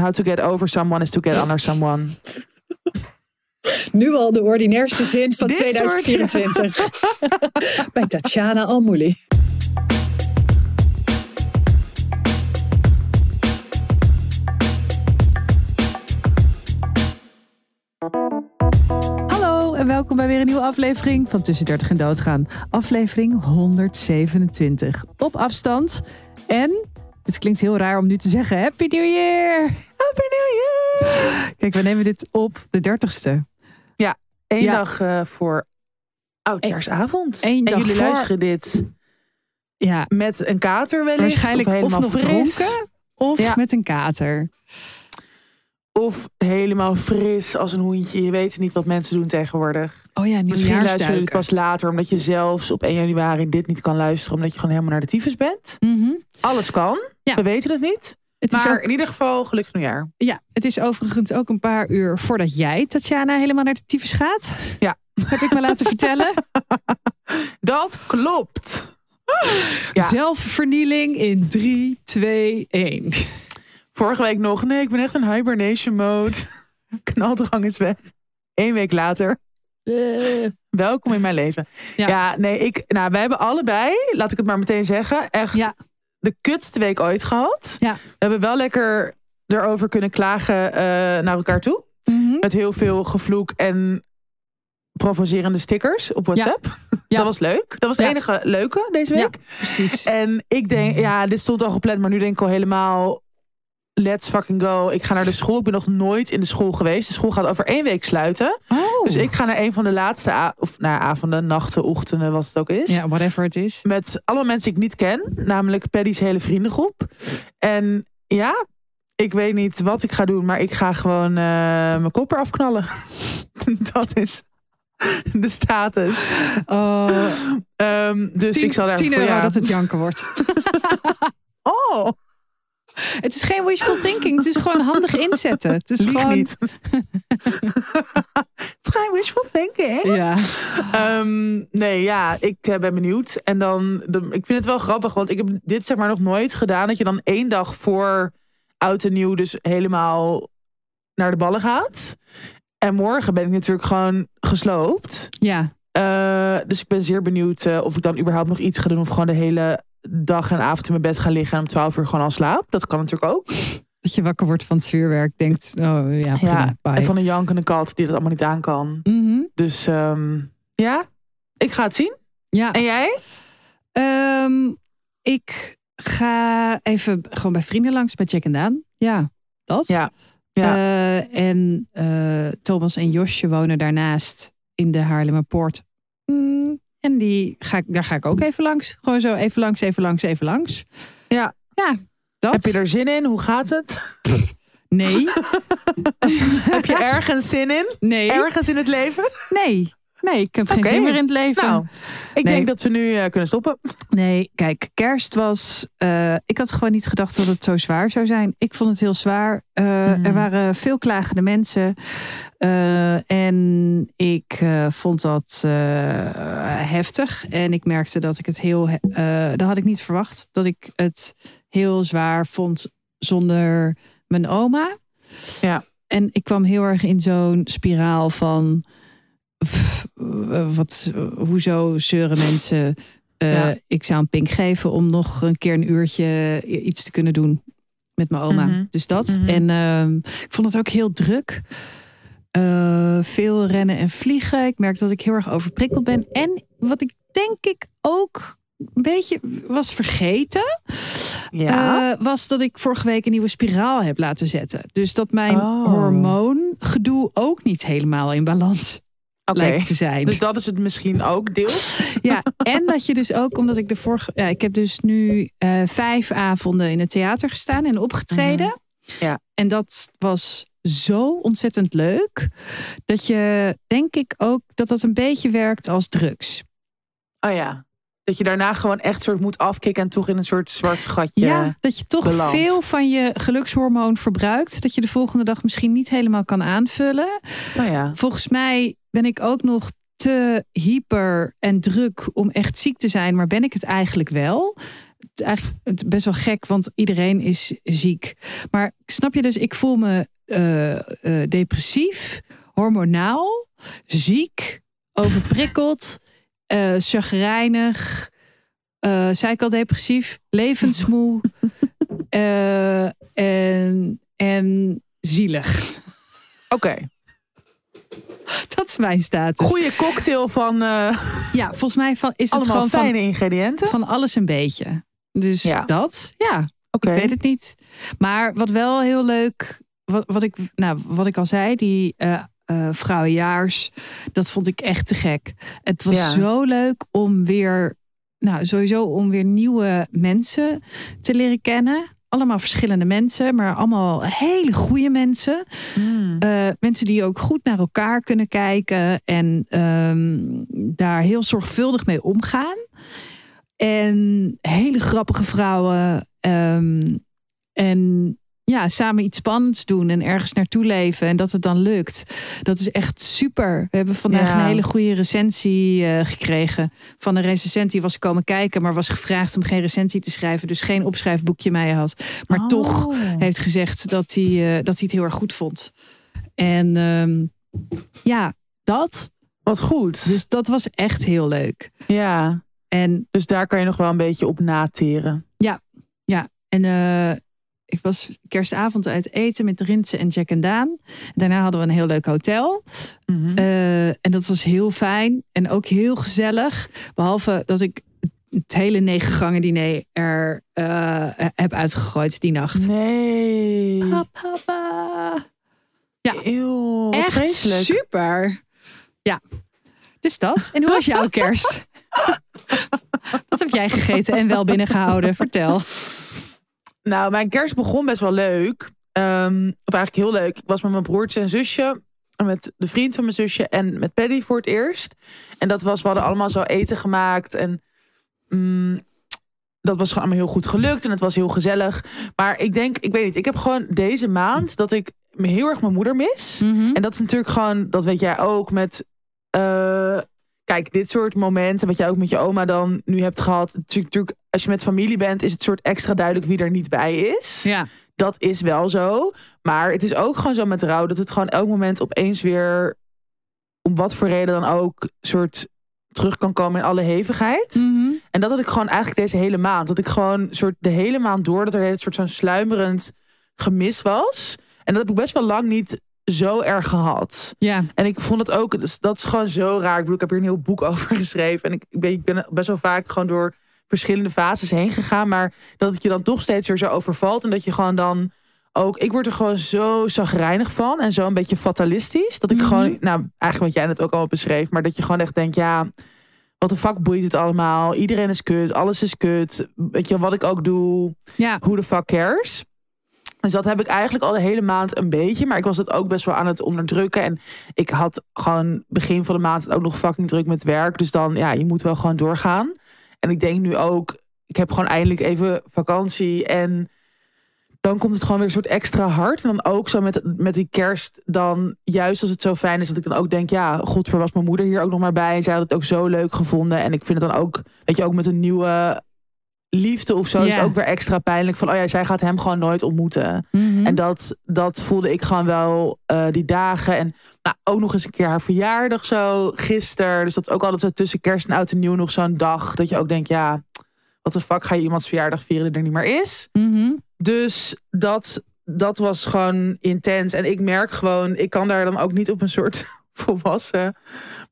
How to get over someone is to get under someone. Nu al de ordinairste zin van Dit soort- 2024. Bij Tatjana Almouli. Hallo en welkom bij weer een nieuwe aflevering van Tussen 30 en Doodgaan. Aflevering 127. Op afstand. En, het klinkt heel raar om nu te zeggen, Happy New Year! Happy New Year! Kijk, we nemen dit op de 30ste. Eén Ja. dag eh, voor oudjaarsavond. Eén en jullie voor- luisteren dit Ja, met een kater wellicht. waarschijnlijk of, of, helemaal nog fris, dronken of Ja. met een kater. Of helemaal fris als een hoentje. Je weet niet wat mensen doen tegenwoordig. Oh ja, Misschien luisteren jullie pas later. Omdat je zelfs op 1 januari dit niet kan luisteren. Omdat je gewoon helemaal naar de tyfus bent. Mhm. Alles kan. Ja. We weten het niet. Het is Maar ook- in ieder geval gelukkig nieuwjaar. Ja, het is overigens ook een paar uur voordat jij, Tatjana, helemaal naar de tyfus gaat. Ja. Heb ik me laten vertellen. Dat klopt. Ja. Zelfvernieling in 3, 2, 1. Vorige week nog. Nee, ik ben echt in hibernation mode. Knaldrang is weg. Eén week later. Welkom in mijn leven. Ja. Ja, nee, ik, nou, wij hebben allebei, laat ik het maar meteen zeggen, echt Ja. De kutste week ooit gehad. Ja. We hebben wel lekker erover kunnen klagen eh, naar elkaar toe. Mhm. Met heel veel gevloek en provocerende stickers op WhatsApp. Ja. Dat was leuk. Dat was het Ja. enige leuke deze week. Precies. En ik denk, ja, dit stond al gepland, maar nu denk ik al helemaal. Let's fucking go. Ik ga naar de school. Ik ben nog nooit in de school geweest. De school gaat over één week sluiten. Oh. Dus ik ga naar een van de laatste of, nou, avonden, nachten, ochtenden, wat het ook is. Ja, whatever het is. Met allemaal mensen die ik niet ken. Namelijk Paddy's hele vriendengroep. En ja, ik weet niet wat ik ga doen. Maar ik ga gewoon eh, mijn kop eraf knallen. Dat is de status. Oh, Ehm, dus ik zal daar 10 voor euro ja. dat het janken wordt. Oh, Het is geen wishful thinking. Het is gewoon handig inzetten. Het is lieg gewoon... niet. Het is geen wishful thinking. Ja. Ehm, nee, ja, ik eh, ben benieuwd. En dan, de, ik vind het wel grappig, want ik heb dit zeg maar nog nooit gedaan. Dat je dan één dag voor oud en nieuw dus helemaal naar de ballen gaat. En morgen ben ik natuurlijk gewoon gesloopt. Ja. Eh, dus ik ben zeer benieuwd eh, of ik dan überhaupt nog iets ga doen. Of gewoon de hele dag en avond in mijn bed ga liggen en om 12 uur gewoon al slaap. Dat kan natuurlijk ook. Dat je wakker wordt van het vuurwerk. Denkt, oh ja, prima, Ja, en van een jankende kat die dat allemaal niet aan kan. Mhm. Dus ehm, ja, ik ga het zien. Ja. En jij? Ehm, ik ga even gewoon bij vrienden langs bij Jack en Daan. Ja, dat. Ja. Ja. Eh, en eh, Thomas en Josje wonen daarnaast in de Haarlemmerpoort. Mm, en die ga ik, daar ga ik ook even langs. Gewoon zo even langs, even langs, even langs. Ja. Ja, dat. Heb je er zin in? Hoe gaat het? Nee, Heb je ergens zin in? nee, Ergens in het leven? nee. Nee, ik heb geen zin meer in het leven. Nou, ik Nee. denk dat we nu eh, kunnen stoppen. Nee, kijk, kerst was. eh, ik had gewoon niet gedacht dat het zo zwaar zou zijn. Ik vond het heel zwaar. Eh, Mhm. Er waren veel klagende mensen. En ik vond dat heftig. En ik merkte dat ik het heel. he- dat had ik niet verwacht. Dat ik het heel zwaar vond zonder mijn oma. Ja. En ik kwam heel erg in zo'n spiraal van. Pff, eh, wat, hoezo zeuren mensen? Eh, Ja. Ik zou een pink geven om nog een keer een uurtje iets te kunnen doen met mijn oma. Mhm. Dus dat. Mhm. En ehm, ik vond het ook heel druk. Eh, veel rennen en vliegen. Ik merk dat ik heel erg overprikkeld ben. En wat ik denk ik ook een beetje was vergeten. Ja. eh, was dat ik vorige week een nieuwe spiraal heb laten zetten. Dus dat mijn Oh. hormoongedoe ook niet helemaal in balans Lijkt te zijn. Dus dat is het misschien ook deels. Ja, en dat je dus ook, omdat ik de vorige. Ja, ik heb dus nu eh, vijf avonden in het theater gestaan en opgetreden. Mhm. Ja. En dat was zo ontzettend leuk. Dat je, denk ik ook, dat dat een beetje werkt als drugs. Oh ja. Dat je daarna gewoon echt soort moet afkicken en toch in een soort zwart gatje. Ja, dat je toch belandt. veel van je gelukshormoon verbruikt. Dat je de volgende dag misschien niet helemaal kan aanvullen. Nou ja. Volgens mij ben ik ook nog te hyper en druk om echt ziek te zijn, maar ben ik het eigenlijk wel? het is eigenlijk best wel gek, want iedereen is ziek. Maar snap je dus, ik voel me eh, eh, depressief, hormonaal, ziek, overprikkeld, eh chagrijnig, zei ik al depressief, levensmoe eh, en, en zielig. Oké. Dat is mijn status. Goeie cocktail van Ja, volgens mij van, is het gewoon van, fijne ingrediënten. van alles een beetje. Dus Ja. dat, ja. Oké. Ik weet het niet. Maar wat wel heel leuk, wat, wat, ik, nou, wat ik al zei, die eh, vrouwenjaars, dat vond ik echt te gek. Het was Ja. zo leuk om weer, nou sowieso om weer nieuwe mensen te leren kennen. Allemaal verschillende mensen, maar allemaal hele goede mensen. Mm. Eh, mensen die ook goed naar elkaar kunnen kijken en ehm, daar heel zorgvuldig mee omgaan. En hele grappige vrouwen. ehm, en ja, samen iets spannends doen en ergens naartoe leven en dat het dan lukt. Dat is echt super. We hebben vandaag Ja. een hele goede recensie eh, gekregen van een recensent die was komen kijken, maar was gevraagd om geen recensie te schrijven, dus geen opschrijfboekje mee had. Maar toch Oh. heeft gezegd dat hij, eh, dat hij het heel erg goed vond. En ehm, ja, dat. Wat goed. Dus dat was echt heel leuk. ja, En dus daar kan je nog wel een beetje op nateren. ja, en eh, ik was kerstavond uit eten met Rintse en Jack en Daan. Daarna hadden we een heel leuk hotel. Mhm. Eh, en dat was heel fijn en ook heel gezellig. Behalve dat ik het hele negen gangen diner er eh, heb uitgegooid die nacht. nee. Papa. Ja. Eeuw, Echt vreselijk. super. Ja, dus dat. En hoe was jouw kerst? Wat heb jij gegeten en wel binnengehouden? Vertel. Nou, mijn kerst begon best wel leuk. Ehm, of eigenlijk heel leuk. Ik was met mijn broertje en zusje. En met de vriend van mijn zusje. En met Paddy voor het eerst. En dat was, we hadden allemaal zo eten gemaakt. En mm, dat was gewoon allemaal heel goed gelukt. En het was heel gezellig. Maar ik denk, ik weet niet. Ik heb gewoon deze maand dat ik heel erg mijn moeder mis. En dat is natuurlijk gewoon, dat weet jij ook, met. eh, kijk, dit soort momenten, wat jij ook met je oma dan nu hebt gehad. Natuurlijk, als je met familie bent, is het soort extra duidelijk wie er niet bij is. Ja, Dat is wel zo. Maar het is ook gewoon zo met rouw dat het gewoon elk moment opeens weer, om wat voor reden dan ook, soort terug kan komen in alle hevigheid. Mhm. En dat had ik gewoon eigenlijk deze hele maand. Dat ik gewoon soort de hele maand door dat er een soort zo'n sluimerend gemis was. En dat heb ik best wel lang niet zo erg gehad. ja. En ik vond het ook, dat is gewoon zo raar. Ik bedoel, ik heb hier een heel boek over geschreven. En ik, ik, ben, ik ben best wel vaak gewoon door verschillende fases heen gegaan. Maar dat het je dan toch steeds weer zo overvalt. En dat je gewoon dan ook... Ik word er gewoon zo zagrijnig van. En zo een beetje fatalistisch. Dat ik Mhm. gewoon, nou eigenlijk wat jij net ook al beschreef. Maar dat je gewoon echt denkt, ja... Wat de fuck boeit het allemaal? Iedereen is kut. Alles is kut. Weet je, wat ik ook doe. ja. Who the fuck cares? Dus dat heb ik eigenlijk al de hele maand een beetje. Maar ik was het ook best wel aan het onderdrukken. En ik had gewoon begin van de maand ook nog fucking druk met werk. Dus dan, ja, je moet wel gewoon doorgaan. En ik denk nu ook, ik heb gewoon eindelijk even vakantie. En dan komt het gewoon weer een soort extra hard. En dan ook zo met, met die kerst. Dan juist als het zo fijn is dat ik dan ook denk... ja, godver was mijn moeder hier ook nog maar bij. En zij had het ook zo leuk gevonden. En ik vind het dan ook, weet je, ook met een nieuwe liefde of zo... is ook weer extra pijnlijk. Van, oh ja, zij gaat hem gewoon nooit ontmoeten. Mhm. En dat, dat voelde ik gewoon wel eh, die dagen. En nou, ook nog eens een keer haar verjaardag zo gisteren. Dus dat ook altijd zo tussen kerst en oud en nieuw nog zo'n dag. Dat je ook denkt, ja, wat de fuck ga je iemands verjaardag vieren die er niet meer is. Mhm. Dus dat, dat was gewoon intens. En ik merk gewoon, ik kan daar dan ook niet op een soort volwassen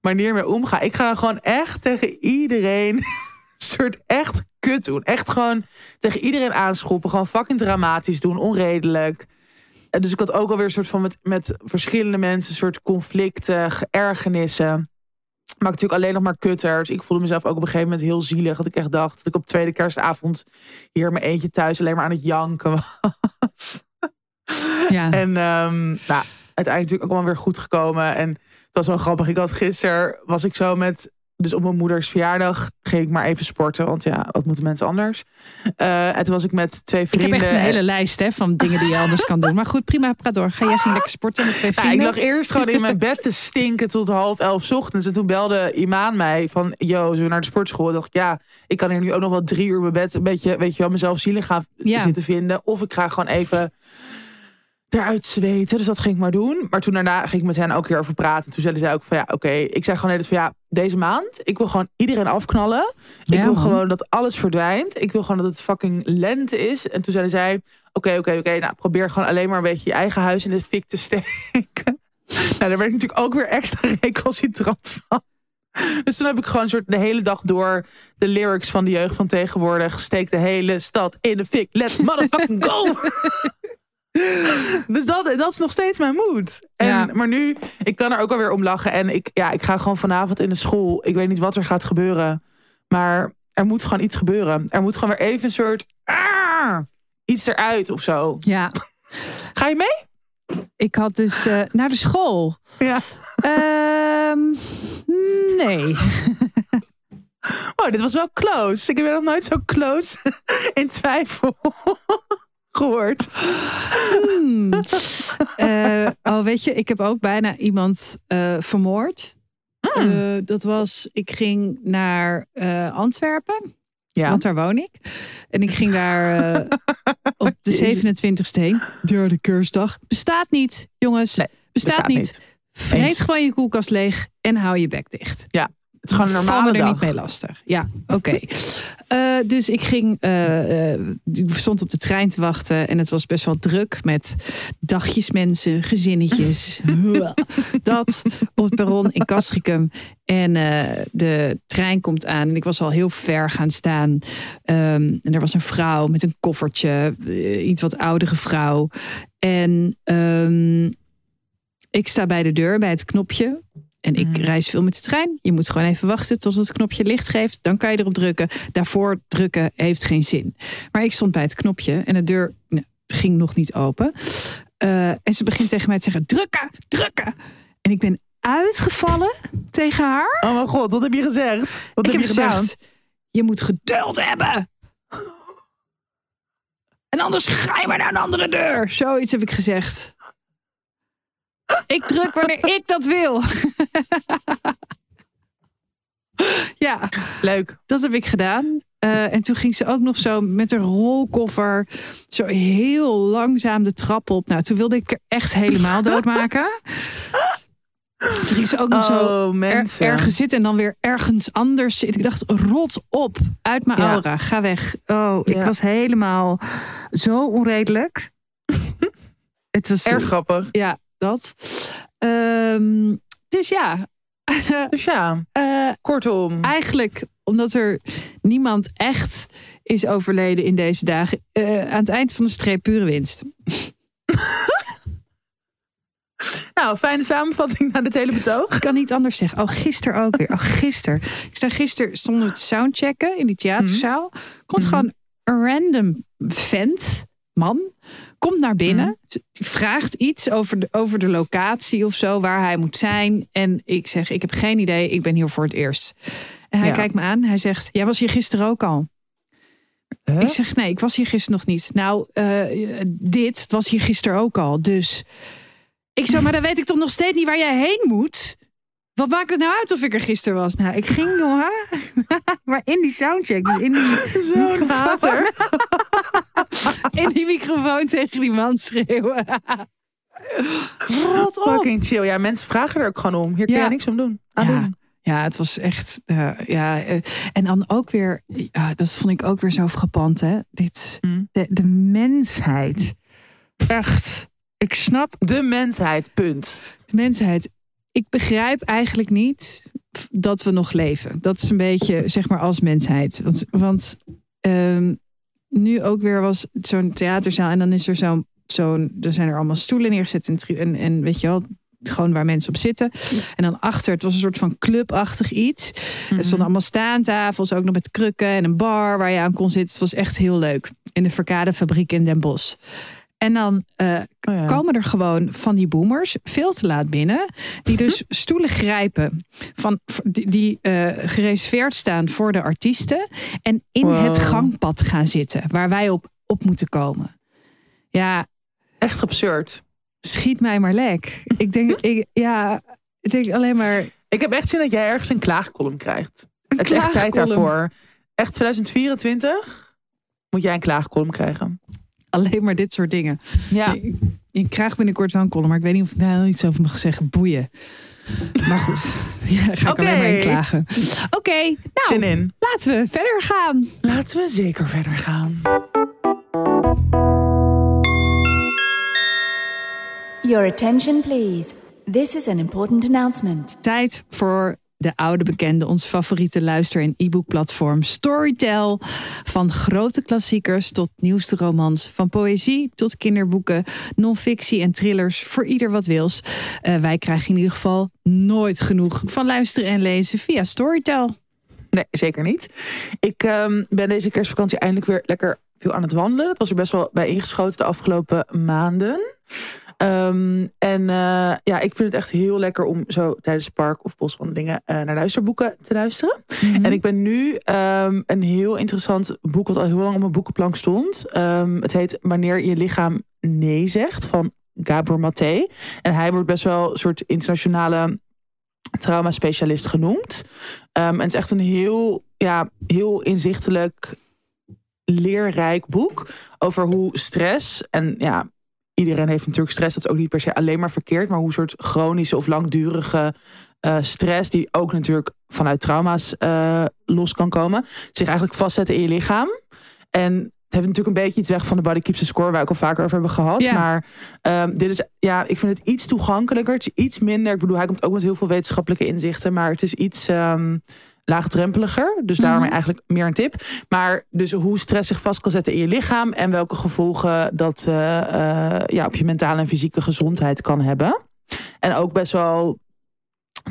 manier mee omgaan. Ik ga gewoon echt tegen iedereen een soort echt kut doen. Echt gewoon tegen iedereen aanschoppen. Gewoon fucking dramatisch doen, onredelijk. En Dus ik had ook alweer een soort van met, met verschillende mensen... een soort conflicten, ergernissen. Maar natuurlijk alleen nog maar kutter. Dus ik voelde mezelf ook op een gegeven moment heel zielig. Dat ik echt dacht dat ik op tweede kerstavond... hier mijn eentje thuis alleen maar aan het janken was. Ja. En ehm, nou, uiteindelijk natuurlijk ook allemaal weer goed gekomen. En het was wel grappig. Ik had gisteren, was ik zo met dus op mijn moeders verjaardag ging ik maar even sporten. Want ja, wat moeten mensen anders? Uh, en toen was ik met twee Ik vrienden. heb echt een hele lijst hè, van dingen die je anders kan doen. Maar goed, prima, praat door. Ga jij ging lekker sporten met twee Ja, ik vrienden? lag eerst gewoon in mijn bed te stinken tot half elf 's ochtends. En toen belde Imaan mij van, yo, zullen we naar de sportschool? Ik dacht, ja, ik kan hier nu ook nog wel drie uur in mijn bed... een beetje, weet je wel, mezelf zielig gaan Ja. zitten vinden. Of ik ga gewoon even eruit zweten. Dus dat ging ik maar doen. Maar toen daarna ging ik met hen ook keer over praten. Toen zeiden zij ook van, ja, oké. Ik zei gewoon net van, ja, deze maand... ik wil gewoon iedereen afknallen. ik wil man. gewoon dat alles verdwijnt. Ik wil gewoon dat het fucking lente is. En toen zeiden zij, oké, oké, oké. nou, probeer gewoon alleen maar een beetje je eigen huis in de fik te steken. Nou, daar werd ik natuurlijk ook weer extra recalcitrant van. Dus toen heb ik gewoon een soort de hele dag door de lyrics van de jeugd van tegenwoordig. Steek de hele stad in de fik. Let's motherfucking go! dus dat, dat is nog steeds mijn moed. En, Ja. Maar nu, ik kan er ook alweer om lachen. En ik, ja, ik ga gewoon vanavond in de school. Ik weet niet wat er gaat gebeuren. Maar er moet gewoon iets gebeuren. Er moet gewoon weer even een soort... ah, iets eruit of zo. Ja, Ga je mee? ik had dus eh, naar de school. Ja. Ehm, nee. Oh, dit was wel close. Ik heb nog nooit zo close in twijfel gehoord. Hmm. Eh, oh, weet je, ik heb ook bijna iemand eh, vermoord. Hmm. Eh, dat was, ik ging naar Antwerpen, Ja. want daar woon ik. En ik ging daar op de 27e heen. Derde kerstdag. Bestaat niet, jongens. Nee, bestaat, niet. Vreet Eens. gewoon je koelkast leeg en hou je bek dicht. Het is gewoon een normale er dag. niet mee lastig. Ja, oké. Eh, dus ik ging, eh, ik stond op de trein te wachten en het was best wel druk met dagjes mensen, gezinnetjes. dat op het perron in Castricum. En de trein komt aan en ik was al heel ver gaan staan. Ehm, en er was een vrouw met een koffertje, iets wat oudere vrouw. En ehm, ik sta bij de deur, bij het knopje. En ik Mhm. reis veel met de trein. Je moet gewoon even wachten tot het knopje licht geeft. Dan kan je erop drukken. Daarvoor drukken heeft geen zin. Maar ik stond bij het knopje en de deur nou, ging nog niet open. Eh, en ze begint tegen mij te zeggen: drukken, drukken. En ik ben uitgevallen tegen haar. Oh mijn god, wat heb je gezegd? Wat ik heb heb je gedaan? gezegd: je moet geduld hebben. En anders ga je maar naar een andere deur. Zoiets heb ik gezegd. Ik druk wanneer ik dat wil. ja, Leuk. dat heb ik gedaan. Eh, en toen ging ze ook nog zo met een rolkoffer zo heel langzaam de trap op. Nou, toen wilde ik er echt helemaal doodmaken. Toen ging ze ook nog zo Oh, er- ergens zitten en dan weer ergens anders zitten. Ik dacht, rot op uit mijn Ja. aura. Ga weg. Oh, ik Ja. was helemaal zo onredelijk. Het was Erg grappig. Ja, dat. Ehm, dus ja, Dus ja, eh, kortom. eigenlijk omdat er niemand echt is overleden in deze dagen. eh, aan het eind van de streep pure winst. Nou, fijne samenvatting naar dit hele betoog. Ik kan niet anders zeggen. Oh, gisteren ook weer. Oh, gisteren. Ik sta gisteren stonden we te soundchecken in die theaterzaal. Komt Mhm. gewoon een random vent, man, komt naar binnen. Mhm. Vraagt iets over de, over de locatie of zo, waar hij moet zijn. En ik zeg, ik heb geen idee, ik ben hier voor het eerst. En hij Ja. kijkt me aan. Hij zegt, jij was hier gisteren ook al. Huh? Ik zeg, nee, ik was hier gisteren nog niet. Nou, eh, dit was hier gisteren ook al. Dus ik zo, maar dan weet ik toch nog steeds niet waar jij heen moet? Wat maakt het nou uit of ik er gisteren was? Nou, ik ging, jongen. maar in die soundcheck, dus in die, Zo'n in die microfoon tegen die man schreeuwen. Rot op. Fucking chill. Ja, mensen vragen er ook gewoon om. Hier kun Ja. je niks om doen. Aan Ja. doen. Ja, het was echt. eh, ja, eh, en dan ook weer. Dat vond ik ook weer zo frappant, hè? Dit, Mm. de, de mensheid. Echt. Ik snap De mensheid, punt. de mensheid. Ik begrijp eigenlijk niet dat we nog leven. Dat is een beetje, zeg maar, als mensheid. Want, want ehm, nu ook weer was zo'n theaterzaal en dan is er zo'n, zo'n, er zijn er allemaal stoelen neergezet en, en, en weet je wel, gewoon waar mensen op zitten. En dan achter, het was een soort van clubachtig iets. Er stonden allemaal staantafels, ook nog met krukken en een bar waar je aan kon zitten. Het was echt heel leuk. In de Verkadefabriek in Den Bosch. En dan uh, Oh ja. komen er gewoon van die boomers veel te laat binnen. Die dus stoelen grijpen van, die, die eh, gereserveerd staan voor de artiesten. En in Wow. het gangpad gaan zitten waar wij op, op moeten komen. Ja, Echt absurd. schiet mij maar lek. Ik denk, ik, ja, ik denk alleen maar. Ik heb echt zin dat jij ergens een klaagcolumn krijgt. Het is echt tijd daarvoor. Echt 2024 moet jij een klaagcolumn krijgen. Alleen maar dit soort dingen. Ja. Ik, ik krijg binnenkort wel een column, maar ik weet niet of ik daar iets over mag zeggen. Boeien. Maar goed, ja, ga ik alleen maar in klagen. Oké, nou, Zin in. laten we verder gaan. Laten we zeker verder gaan. Your attention, please. This is an important announcement. Tijd voor de oude bekende, ons favoriete luister- en e-book-platform Storytel. Van grote klassiekers tot nieuwste romans. Van poëzie tot kinderboeken, non-fictie en thrillers. Voor ieder wat wils. Eh, wij krijgen in ieder geval nooit genoeg van luisteren en lezen via Storytel. Nee, zeker niet. Ik ehm, ben deze kerstvakantie eindelijk weer lekker veel aan het wandelen. Dat was er best wel bij ingeschoten de afgelopen maanden. Ehm, en eh, ja, ik vind het echt heel lekker om zo tijdens park- of boswandelingen eh, naar luisterboeken te luisteren. En ik ben nu ehm, een heel interessant boek wat al heel lang op mijn boekenplank stond. Ehm, het heet Wanneer je lichaam nee zegt van Gabor Maté. En hij wordt best wel een soort internationale trauma-specialist genoemd. Ehm, en het is echt een heel, ja, heel inzichtelijk, leerrijk boek over hoe stress en ja, iedereen heeft natuurlijk stress. Dat is ook niet per se alleen maar verkeerd, maar hoe soort chronische of langdurige eh, stress, die ook natuurlijk vanuit trauma's eh, los kan komen, zich eigenlijk vastzetten in je lichaam. En het heeft natuurlijk een beetje iets weg van de body keeps the score, waar we ook al vaker over hebben gehad. Ja. Maar ehm, dit is, ja, ik vind het iets toegankelijker. Het is iets minder. Ik bedoel, hij komt ook met heel veel wetenschappelijke inzichten, maar het is iets ehm, laagdrempeliger. Dus daarom Mhm. eigenlijk meer een tip. Maar dus hoe stress zich vast kan zetten in je lichaam en welke gevolgen dat eh, eh, ja, op je mentale en fysieke gezondheid kan hebben. En ook best wel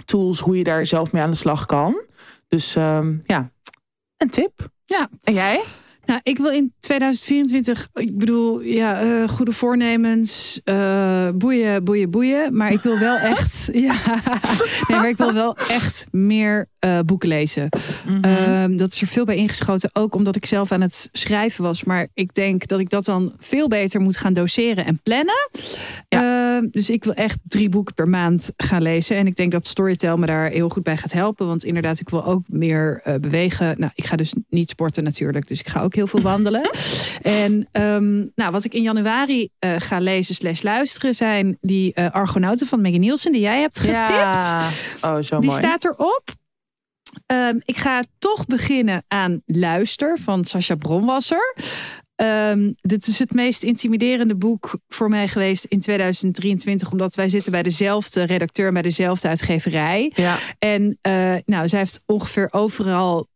tools hoe je daar zelf mee aan de slag kan. Dus ehm, ja, een tip. Ja. En jij? Nou, ik wil in 2024, ik bedoel, ja, eh, goede voornemens, eh, boeien, boeien, boeien. Maar ik wil wel echt, ja, nee, maar ik wil wel echt meer eh, boeken lezen. Mhm. Ehm, dat is er veel bij ingeschoten, ook omdat ik zelf aan het schrijven was. Maar ik denk dat ik dat dan veel beter moet gaan doseren en plannen. Ehm, dus ik wil echt drie boeken per maand gaan lezen. En ik denk dat Storytel me daar heel goed bij gaat helpen. Want inderdaad, ik wil ook meer eh, bewegen. Nou, ik ga dus niet sporten natuurlijk. Dus ik ga ook heel veel wandelen. en ehm, nou, wat ik in januari eh, ga lezen slash luisteren... zijn die eh, Argonauten van Maggie Nielsen die jij hebt getipt. Ja. Oh, zo Die mooi. staat erop. Ehm, ik ga toch beginnen aan Luister van Sascha Bronwasser. Ehm, dit is het meest intimiderende boek voor mij geweest in 2023. Omdat wij zitten bij dezelfde redacteur, bij dezelfde uitgeverij. Ja. En eh, nou, zij heeft ongeveer overal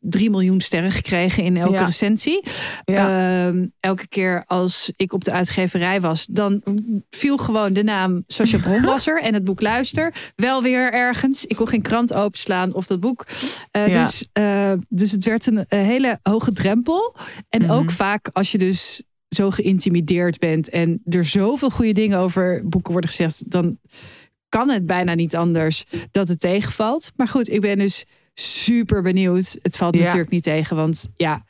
3 miljoen sterren gekregen in elke Ja. recensie. Ja. Ehm, elke keer als ik op de uitgeverij was, dan viel gewoon de naam Sascha Bronwasser en het boek Luister wel weer ergens. Ik kon geen krant openslaan of dat boek. Eh, Ja. dus, eh, dus het werd een, hele hoge drempel. En Mhm. ook vaak als je dus zo geïntimideerd bent en er zoveel goede dingen over boeken worden gezegd, dan kan het bijna niet anders dat het tegenvalt. Maar goed, ik ben dus super benieuwd. Het valt Ja. natuurlijk niet tegen, want ja,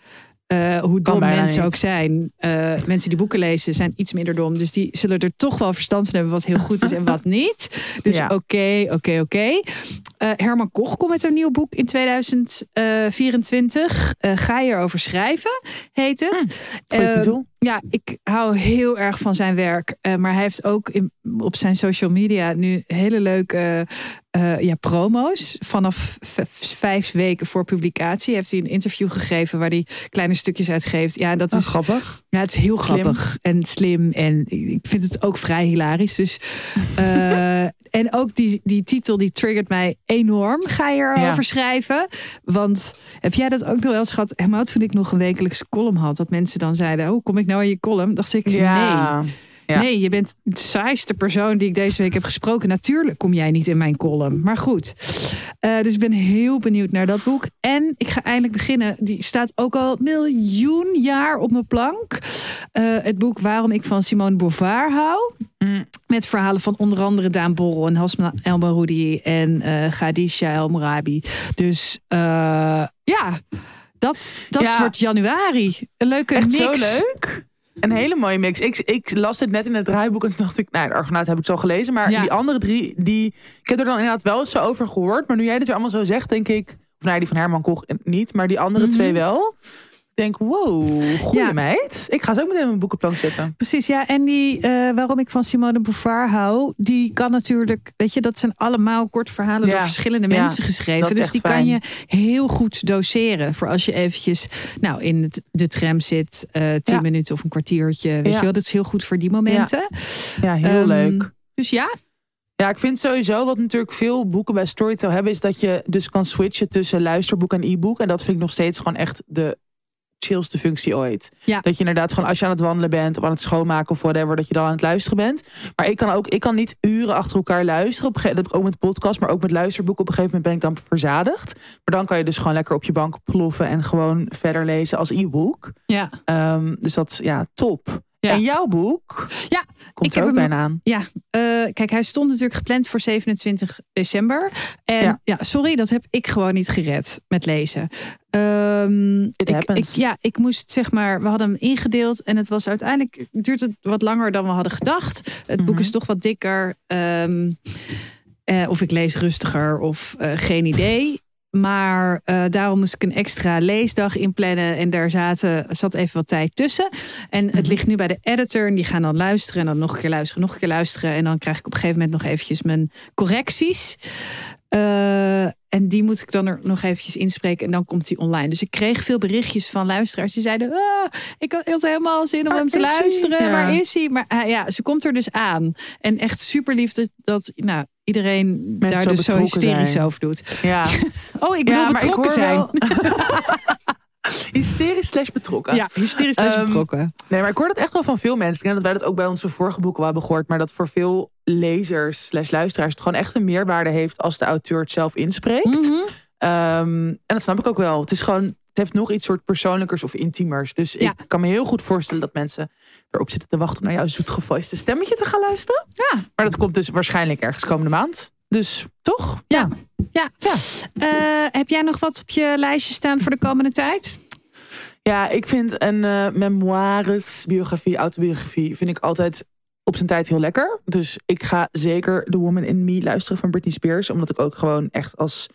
eh, hoe dom mensen niet. ook zijn. eh, mensen die boeken lezen zijn iets minder dom. Dus die zullen er toch wel verstand van hebben wat heel goed is en wat niet. Dus oké, oké, oké. Eh, Herman Koch komt met een nieuw boek in 2024. Eh, ga je erover schrijven, heet het. Goeie Eh, titel. ja, ik hou heel erg van zijn werk. Maar hij heeft ook in, op zijn social media nu hele leuke eh, ja, promo's. Vanaf vijf weken voor publicatie heeft hij een interview gegeven waar hij kleine stukjes uitgeeft. Ja, dat Oh, is grappig. ja, het is heel Slim. grappig en slim. En ik vind het ook vrij hilarisch. Dus, eh, en ook die, die titel die triggert mij enorm. Ga je erover Ja. schrijven? Want heb jij dat ook nog wel eens gehad? Helemaal toen ik nog een wekelijkse column had. Dat mensen dan zeiden, oh, kom ik nou in je column? Dacht ik, nee. Ja. Nee, je bent de saaiste persoon die ik deze week heb gesproken. Natuurlijk kom jij niet in mijn column. Maar goed. Eh, dus ik ben heel benieuwd naar dat boek. En ik ga eindelijk beginnen. Die staat ook al miljoen jaar op mijn plank. Eh, het boek Waarom ik van Simone Beauvoir hou. Mm. Met verhalen van onder andere Daan Borrel en Hasma El Baroudi en eh Khadija El Morabi. Dus ja, dat, dat Ja. wordt januari. Een leuke Echt mix. zo leuk. Een hele mooie mix. Ik, ik las dit net in het draaiboek en toen dacht ik, nou, de Argonaut heb ik zo gelezen. Maar Ja. die andere drie, die, ik heb er dan inderdaad wel eens zo over gehoord. Maar nu jij dit weer allemaal zo zegt, denk ik, of nou, die van Herman Koch niet, maar die andere Mhm. twee wel. Denk, wow, goeie Ja. meid. Ik ga ze ook meteen op mijn boekenplank zetten. Precies, ja. En die, eh, waarom ik van Simone Beauvoir hou, die kan natuurlijk, weet je, dat zijn allemaal kort verhalen door verschillende ja, mensen geschreven. Dus die kan je heel goed doseren voor als je eventjes, nou, in het, de tram zit, eh tien minuten of een kwartiertje. Weet je wel, dat is heel goed voor die momenten. Ja, heel Ehm, leuk. Dus ja, Ja, ik vind sowieso wat natuurlijk veel boeken bij Storytel hebben, is dat je dus kan switchen tussen luisterboek en e-book. En dat vind ik nog steeds gewoon echt de chillste functie ooit. Ja. Dat je inderdaad gewoon als je aan het wandelen bent of aan het schoonmaken of whatever, dat je dan aan het luisteren bent. Maar ik kan ook, ik kan niet uren achter elkaar luisteren. Op dat heb ik ook met podcast, maar ook met luisterboeken. Op een gegeven moment ben ik dan verzadigd. Maar dan kan je dus gewoon lekker op je bank ploffen en gewoon verder lezen als e-book. ja. Ehm, dus dat, ja, top. Ja. En jouw boek Ja, komt ik er heb ook hem- bijna aan. Ja, eh, kijk, hij stond natuurlijk gepland voor 27 december. En Ja. ja, sorry, dat heb ik gewoon niet gered met lezen. It ik, ik, ja, ik moest zeg maar, we hadden hem ingedeeld en het was uiteindelijk duurt het wat langer dan we hadden gedacht. Het boek Mhm. is toch wat dikker. Ehm, eh, of ik lees rustiger of eh, geen idee. Maar eh, daarom moest ik een extra leesdag inplannen. En daar zaten, zat even wat tijd tussen. En het Mhm. ligt nu bij de editor. En die gaan dan luisteren. En dan nog een keer luisteren, nog een keer luisteren. En dan krijg ik op een gegeven moment nog eventjes mijn correcties. Eh, en die moet ik dan er nog eventjes inspreken. En dan komt die online. Dus ik kreeg veel berichtjes van luisteraars. Die zeiden, ah, ik had helemaal zin om Waar hem te luisteren. Ja. Waar is hij? Maar eh, ja, ze komt er dus aan. En echt super lief dat, dat nou, iedereen Mensen daar zo dus zo hysterisch zijn. over doet. Ja. Oh, ik bedoel Ja, betrokken zijn. Hysterisch slash betrokken. Ja, hysterisch dus Ehm, betrokken. Nee, maar ik hoor dat echt wel van veel mensen. Ik denk dat wij dat ook bij onze vorige boeken wel hebben gehoord. Maar dat voor veel lezers slash luisteraars het gewoon echt een meerwaarde heeft als de auteur het zelf inspreekt. Mhm. Ehm, en dat snap ik ook wel. Het is gewoon, heeft nog iets soort persoonlijkers of intiemers. Dus Ja. ik kan me heel goed voorstellen dat mensen erop zitten te wachten om naar jouw zoetgevoiste stemmetje te gaan luisteren. Ja. Maar dat komt dus waarschijnlijk ergens komende maand. Dus toch? Ja. Ja. Ja. Eh, heb jij nog wat op je lijstje staan voor de komende tijd? Ja, ik vind een eh memoires, biografie, autobiografie, vind ik altijd op zijn tijd heel lekker. Dus ik ga zeker The Woman in Me luisteren van Britney Spears. Omdat ik ook gewoon echt als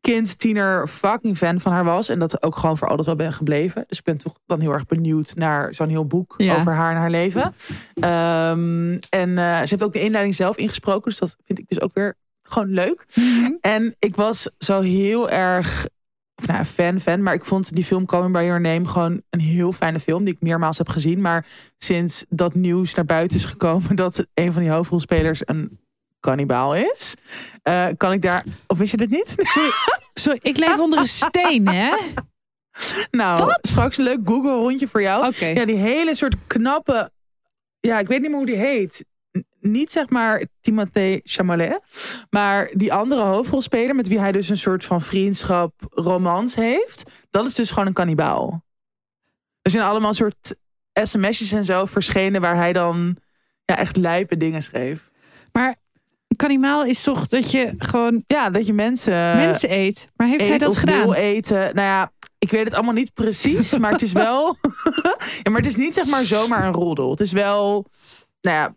kind, tiener, fucking fan van haar was. En dat ook gewoon voor altijd wel ben gebleven. Dus ik ben toch dan heel erg benieuwd naar zo'n heel boek Ja. over haar en haar leven. Ehm, en eh, ze heeft ook de inleiding zelf ingesproken. Dus dat vind ik dus ook weer gewoon leuk. En ik was zo heel erg of nou, fan, fan. Maar ik vond die film Coming By Your Name gewoon een heel fijne film. Die ik meermaals heb gezien. Maar sinds dat nieuws naar buiten is gekomen... dat een van die hoofdrolspelers een kannibaal is... eh, kan ik daar... Of wist je dit niet? Sorry, ik leef onder een steen, hè? nou, straks een leuk Google rondje voor jou. Oké. Ja, die hele soort knappe... Ja, ik weet niet meer hoe die heet. N- Niet zeg maar Timothée Chalamet. Maar die andere hoofdrolspeler... met wie hij dus een soort van vriendschap, romans heeft... dat is dus gewoon een kannibaal. Er zijn allemaal soort sms'jes en zo verschenen... waar hij dan ja, echt lijpe dingen schreef. Maar kannimaal is toch dat je gewoon Ja, dat je mensen... mensen eet. Maar heeft hij dat gedaan? wil eten. Nou ja, ik weet het allemaal niet precies, maar het is wel. ja, maar het is niet zeg maar zomaar een roddel. Het is wel. Nou ja,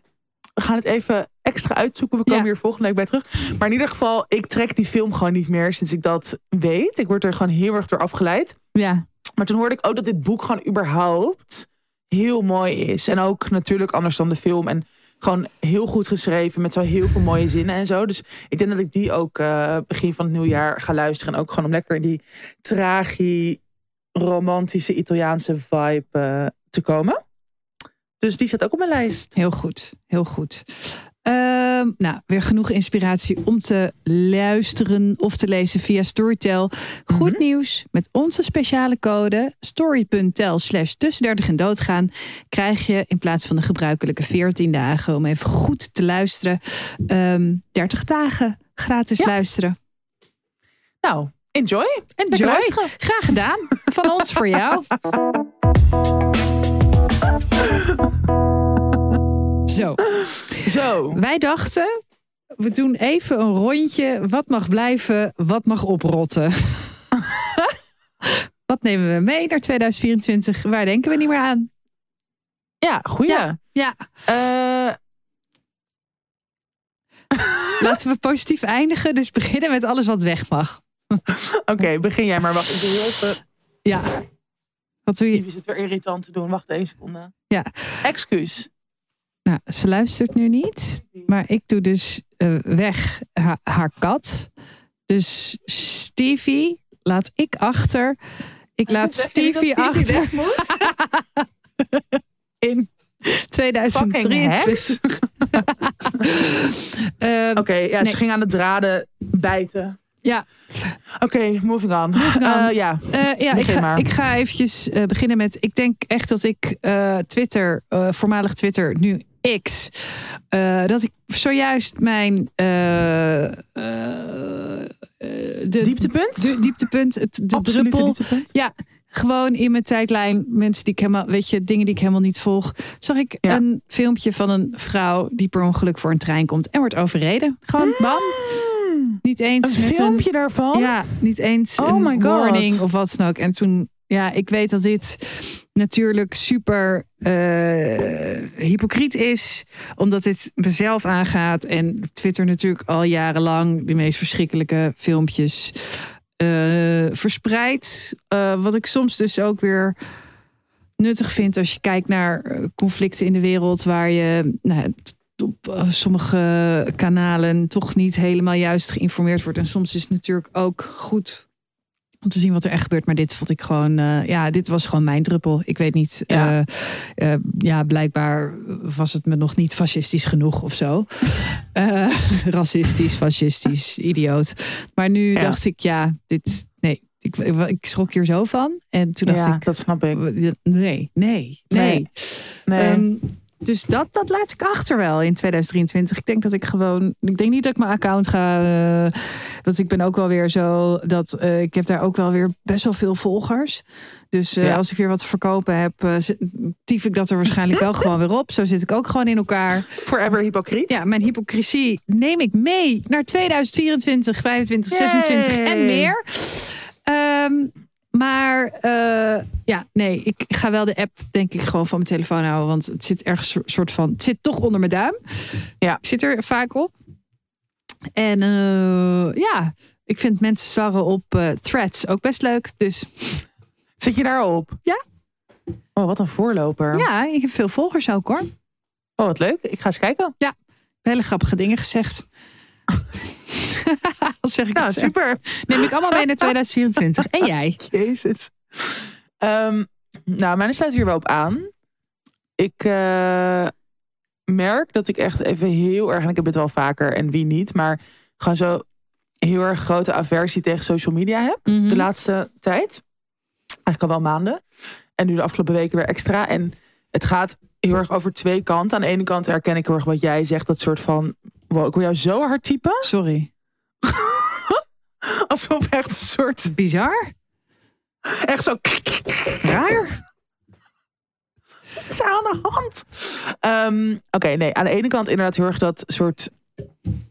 we gaan het even extra uitzoeken. We komen Ja. hier volgende week bij terug. Maar in ieder geval, ik trek die film gewoon niet meer sinds ik dat weet. Ik word er gewoon heel erg door afgeleid. Ja. Maar toen hoorde ik ook dat dit boek gewoon überhaupt heel mooi is. En ook natuurlijk anders dan de film. En gewoon heel goed geschreven met zo heel veel mooie zinnen en zo. Dus ik denk dat ik die ook eh, begin van het nieuwjaar ga luisteren. En ook gewoon om lekker in die tragi, romantische Italiaanse vibe eh, te komen. Dus die staat ook op mijn lijst. Heel goed, heel goed. Ehm, nou, weer genoeg inspiratie om te luisteren of te lezen via Storytel. Goed nieuws, met onze speciale code story.tel slash tussen 30 en doodgaan... krijg je in plaats van de gebruikelijke 14 dagen om even goed te luisteren... ehm 30 dagen gratis Ja. luisteren. Nou, enjoy. Enjoy. luisteren. Graag gedaan. Van ons voor jou. Zo, Zo. wij dachten, we doen even een rondje. Wat mag blijven, wat mag oprotten? wat nemen we mee naar 2024? Waar denken we niet meer aan? Ja, goeie. Ja. Ja, Eh, laten we positief eindigen. Dus beginnen met alles wat weg mag. Oké, begin jij maar. Wacht, ik doe even... Ja. Wat doe je? Stevie zit weer irritant te doen. Wacht één seconde. Ja. Excuus. Nou, ze luistert nu niet. Maar ik doe dus eh, weg ha- haar kat. Dus Stevie laat ik achter. Ik laat Stevie achter in 2023. Ehm, Oké, ja, Nee. ze ging aan de draden bijten. ja, Oké, moving on. Moving on. Eh, ja, eh, ja ik, ga, maar. ik ga eventjes eh, beginnen met... Ik denk echt dat ik eh, Twitter, eh, voormalig Twitter, nu X... eh, dat ik zojuist mijn... eh, de, dieptepunt? De dieptepunt, het, de Absolute druppel. dieptepunt. Ja, gewoon in mijn tijdlijn, mensen die ik helemaal, weet je, dingen die ik helemaal niet volg, zag ik Ja. een filmpje van een vrouw die per ongeluk voor een trein komt en wordt overreden. Gewoon bam. Hmm, Niet eens Een met filmpje daarvan? ja, niet eens Oh een my God. warning of wat dan ook. En toen, ja, ik weet dat dit natuurlijk super eh, hypocriet is, omdat dit mezelf aangaat en Twitter natuurlijk al jarenlang de meest verschrikkelijke filmpjes eh, verspreidt. Eh, wat ik soms dus ook weer nuttig vind als je kijkt naar conflicten in de wereld waar je nou, op sommige kanalen toch niet helemaal juist geïnformeerd wordt. En soms is het natuurlijk ook goed om te zien wat er echt gebeurt. Maar dit vond ik gewoon, eh, ja, dit was gewoon mijn druppel. Ik weet niet, Ja. ja, ja blijkbaar was het me nog niet fascistisch genoeg of zo. Eh, racistisch, fascistisch, idioot. Maar nu Ja. dacht ik, ja, dit, nee, ik, ik, schrok hier zo van. En toen dacht Ja, ik, dat snap ik. nee, nee, nee. Nee. Nee. Ehm, dus dat, dat laat ik achter wel in 2023. Ik denk dat ik gewoon. Ik denk niet dat ik mijn account ga. eh, want ik ben ook wel weer zo. Dat eh, ik heb daar ook wel weer best wel veel volgers. Dus eh, Ja. als ik weer wat te verkopen heb, tief ik dat er waarschijnlijk wel gewoon weer op. Zo zit ik ook gewoon in elkaar. Forever hypocriet. Ja, mijn hypocrisie neem ik mee naar 2024, 25, 26 en meer. Ehm, maar eh, ja, nee, ik ga wel de app denk ik gewoon van mijn telefoon houden. Want het zit ergens soort- soort van, het zit toch onder mijn duim. Ja. Ik zit er vaak op. En eh, ja, ik vind mensen sarren op eh, threads ook best leuk. Dus Zit je daarop? Ja. Oh, wat een voorloper. ja, ik heb veel volgers ook hoor. Oh, wat leuk. Ik ga eens kijken. Hele grappige dingen gezegd. Zeg ik Nou, het? super. Neem ik allemaal mee naar 2024. En jij? Jezus. Ehm, nou, mijn sluit hier wel op aan. Ik eh, merk dat ik echt even heel erg, en ik heb het wel vaker en wie niet, maar gewoon zo heel erg grote aversie tegen social media heb Mhm. de laatste tijd. Eigenlijk al wel maanden. En nu de afgelopen weken weer extra. En het gaat heel erg over twee kanten. Aan de ene kant herken ik heel erg wat jij zegt. Dat soort van, wow, ik wil jou zo hard typen. Sorry. Alsof echt een soort, Bizar? echt zo... Raar? Wat is er aan de hand? Ehm, Oké, nee. Aan de ene kant inderdaad heel erg dat soort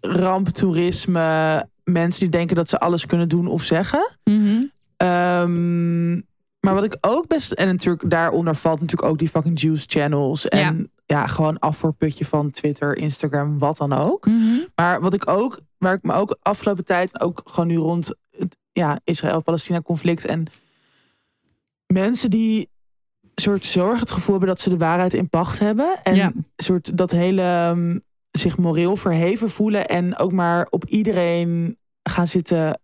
ramptoerisme. Mensen die denken dat ze alles kunnen doen of zeggen. Mhm. Ehm, maar wat ik ook best... En natuurlijk daaronder valt natuurlijk ook die fucking juice channels. En ja, gewoon afvoerputje van Twitter, Instagram, wat dan ook. Mhm. Maar wat ik ook... Waar ik me ook afgelopen tijd... Ook gewoon nu rond het ja, Israël-Palestina conflict. En mensen die soort zorg het gevoel hebben dat ze de waarheid in pacht hebben. En Ja. soort dat hele ehm, zich moreel verheven voelen. En ook maar op iedereen gaan zitten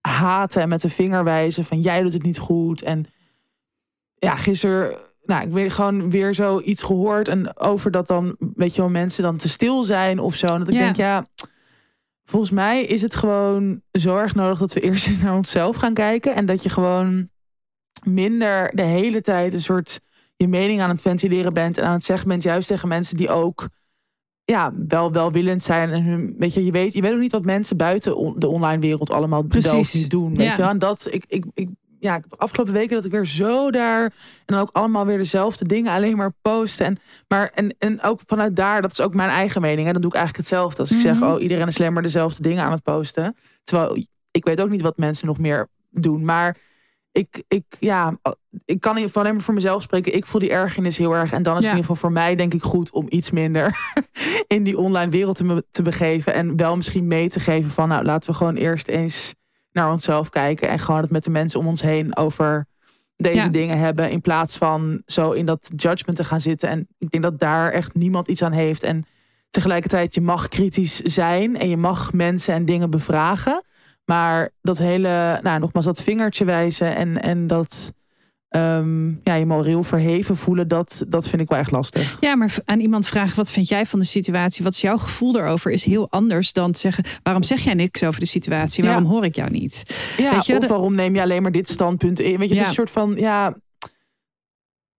haten en met de vinger wijzen van jij doet het niet goed. En ja, gisteren nou, ik weet gewoon weer zoiets gehoord. En over dat dan, weet je wel, mensen dan te stil zijn of zo. En dat ik Ja. denk, ja, volgens mij is het gewoon zo erg nodig dat we eerst eens naar onszelf gaan kijken. En dat je gewoon minder de hele tijd een soort je mening aan het ventileren bent. En aan het zeggen bent, juist tegen mensen die ook ja, wel welwillend zijn. En hun, weet je, je weet, je weet ook niet wat mensen buiten on- de online wereld allemaal Precies. niet doen. Weet Ja. je? En dat, ik, ik, ik, ja, ik heb de afgelopen weken dat ik weer zo daar en dan ook allemaal weer dezelfde dingen alleen maar posten. En, maar, en, en ook vanuit daar, dat is ook mijn eigen mening. En dan doe ik eigenlijk hetzelfde. Als ik zeg, Mhm. oh, iedereen is alleen maar dezelfde dingen aan het posten. Terwijl ik weet ook niet wat mensen nog meer doen. Maar ik, ik, ja, ik kan in ieder geval alleen maar voor mezelf spreken. Ik voel die ergernis heel erg. En dan is Ja. het in ieder geval voor mij denk ik goed om iets minder in die online wereld te, me- te begeven. En wel misschien mee te geven van, nou, laten we gewoon eerst eens naar onszelf kijken. En gewoon het met de mensen om ons heen over deze Ja. dingen hebben. In plaats van zo in dat judgment te gaan zitten. En ik denk dat daar echt niemand iets aan heeft. En tegelijkertijd, je mag kritisch zijn. En je mag mensen en dingen bevragen. Maar dat hele, nou nogmaals, dat vingertje wijzen en, en dat ehm, ja, je moreel verheven voelen, dat, dat vind ik wel echt lastig. Ja, maar aan iemand vragen: wat vind jij van de situatie? Wat is jouw gevoel daarover? Is heel anders dan te zeggen: waarom zeg jij niks over de situatie? Ja. Waarom hoor ik jou niet? Ja, Weet je, of de- waarom neem je alleen maar dit standpunt in? Weet je, het is een soort van, ja...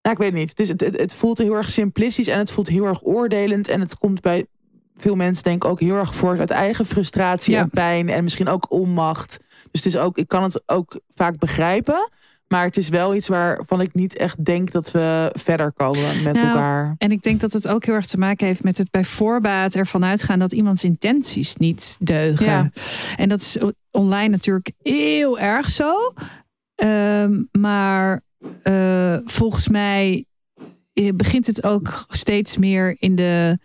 ik weet het niet. Het, is, het, het, het voelt heel erg simplistisch en het voelt heel erg oordelend. En het komt bij veel mensen denk ik ook heel erg voort uit eigen frustratie Ja. en pijn. En misschien ook onmacht. Dus het is ook, ik kan het ook vaak begrijpen. Maar het is wel iets waarvan ik niet echt denk dat we verder komen met Nou, elkaar. En ik denk dat het ook heel erg te maken heeft met het bij voorbaat ervan uitgaan dat iemands intenties niet deugen. Ja. En dat is online natuurlijk heel erg zo. Ehm, maar eh, volgens mij eh, begint het ook steeds meer in de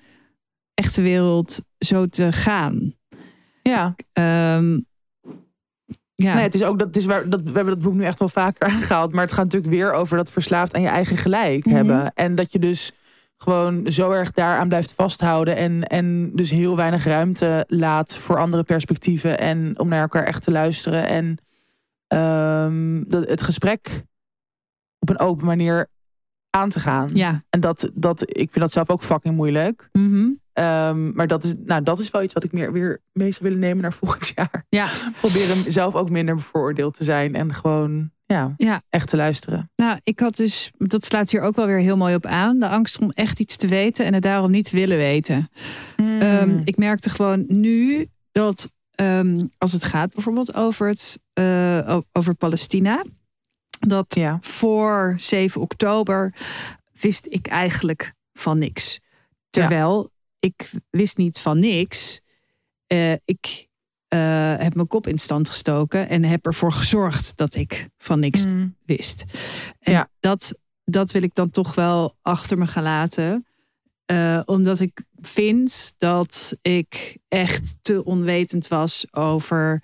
echte wereld zo te gaan. Ja. Ehm, ja. Nee, het is ook dat, het is waar, dat we hebben dat boek nu echt wel vaker aangehaald. Maar het gaat natuurlijk weer over dat verslaafd aan je eigen gelijk Mhm. hebben. En dat je dus gewoon zo erg daaraan blijft vasthouden. En, en dus heel weinig ruimte laat voor andere perspectieven. En om naar elkaar echt te luisteren. En ehm, dat, het gesprek op een open manier aan te gaan. ja. En dat, dat, ik vind dat zelf ook fucking moeilijk. Mhm. Ehm, maar dat is, nou, dat is wel iets wat ik meer weer mee zou willen nemen naar volgend jaar ja. proberen zelf ook minder bevooroordeeld te zijn en gewoon ja, Ja. echt te luisteren. Nou, ik had dus, dat sluit hier ook wel weer heel mooi op aan. De angst om echt iets te weten en het daarom niet willen weten. Hmm. Ehm, ik merkte gewoon nu dat ehm, als het gaat bijvoorbeeld over, het, eh, over Palestina. Dat ja. voor 7 oktober wist ik eigenlijk van niks. Terwijl ik wist niet van niks. Eh, ik eh, heb mijn kop in stand gestoken en heb ervoor gezorgd dat ik van niks Hmm. wist. En Ja. dat, dat wil ik dan toch wel achter me gaan laten. Eh, omdat ik vind dat ik echt te onwetend was over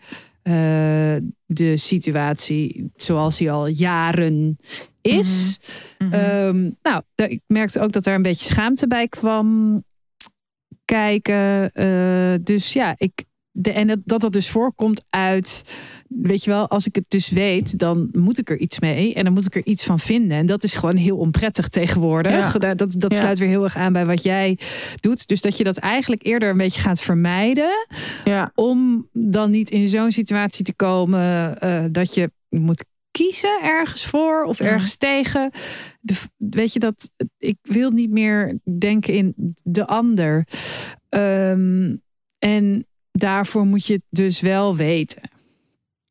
de situatie zoals die al jaren is. Mhm. Ehm, nou, ik merkte ook dat er een beetje schaamte bij kwam kijken. Eh, dus ja, ik. De, en dat, dat dat dus voorkomt uit. Weet je wel, als ik het dus weet, dan moet ik er iets mee. En dan moet ik er iets van vinden. En dat is gewoon heel onprettig tegenwoordig. Ja. Dat, dat, Ja. sluit weer heel erg aan bij wat jij doet. Dus dat je dat eigenlijk eerder een beetje gaat vermijden ja. om dan niet in zo'n situatie te komen eh, dat je moet kiezen ergens voor of Ja. ergens tegen. De, weet je dat ik wil niet meer denken in de ander. Ehm, en daarvoor moet je het dus wel weten.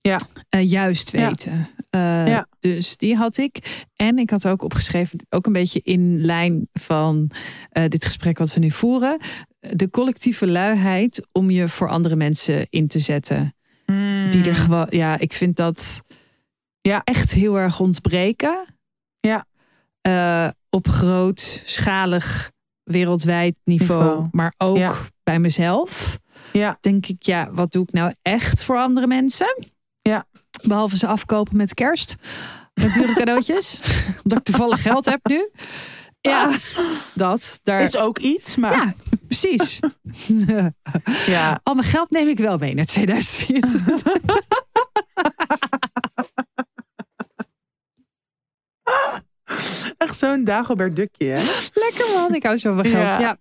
Ja. Eh, juist Ja. weten. Eh, Ja. Dus die had ik. En ik had ook opgeschreven, ook een beetje in lijn van eh, dit gesprek wat we nu voeren. De collectieve luiheid om je voor andere mensen in te zetten. Die er gewoon, ja, ik vind dat Ja. echt heel erg ontbreken. Ja. Eh, op grootschalig wereldwijd niveau, Niveau. maar ook Ja. bij mezelf. Ja. Denk ik, ja, wat doe ik nou echt voor andere mensen? Ja. Behalve ze afkopen met kerst. Met dure cadeautjes. Omdat ik toevallig geld heb nu. Ja, dat. Daar, Is ook iets, maar ja, precies. ja. Al mijn geld neem ik wel mee naar 2024. echt zo'n Dagobert Dukje, hè? Lekker man, ik hou zo van geld. Ja. Ja.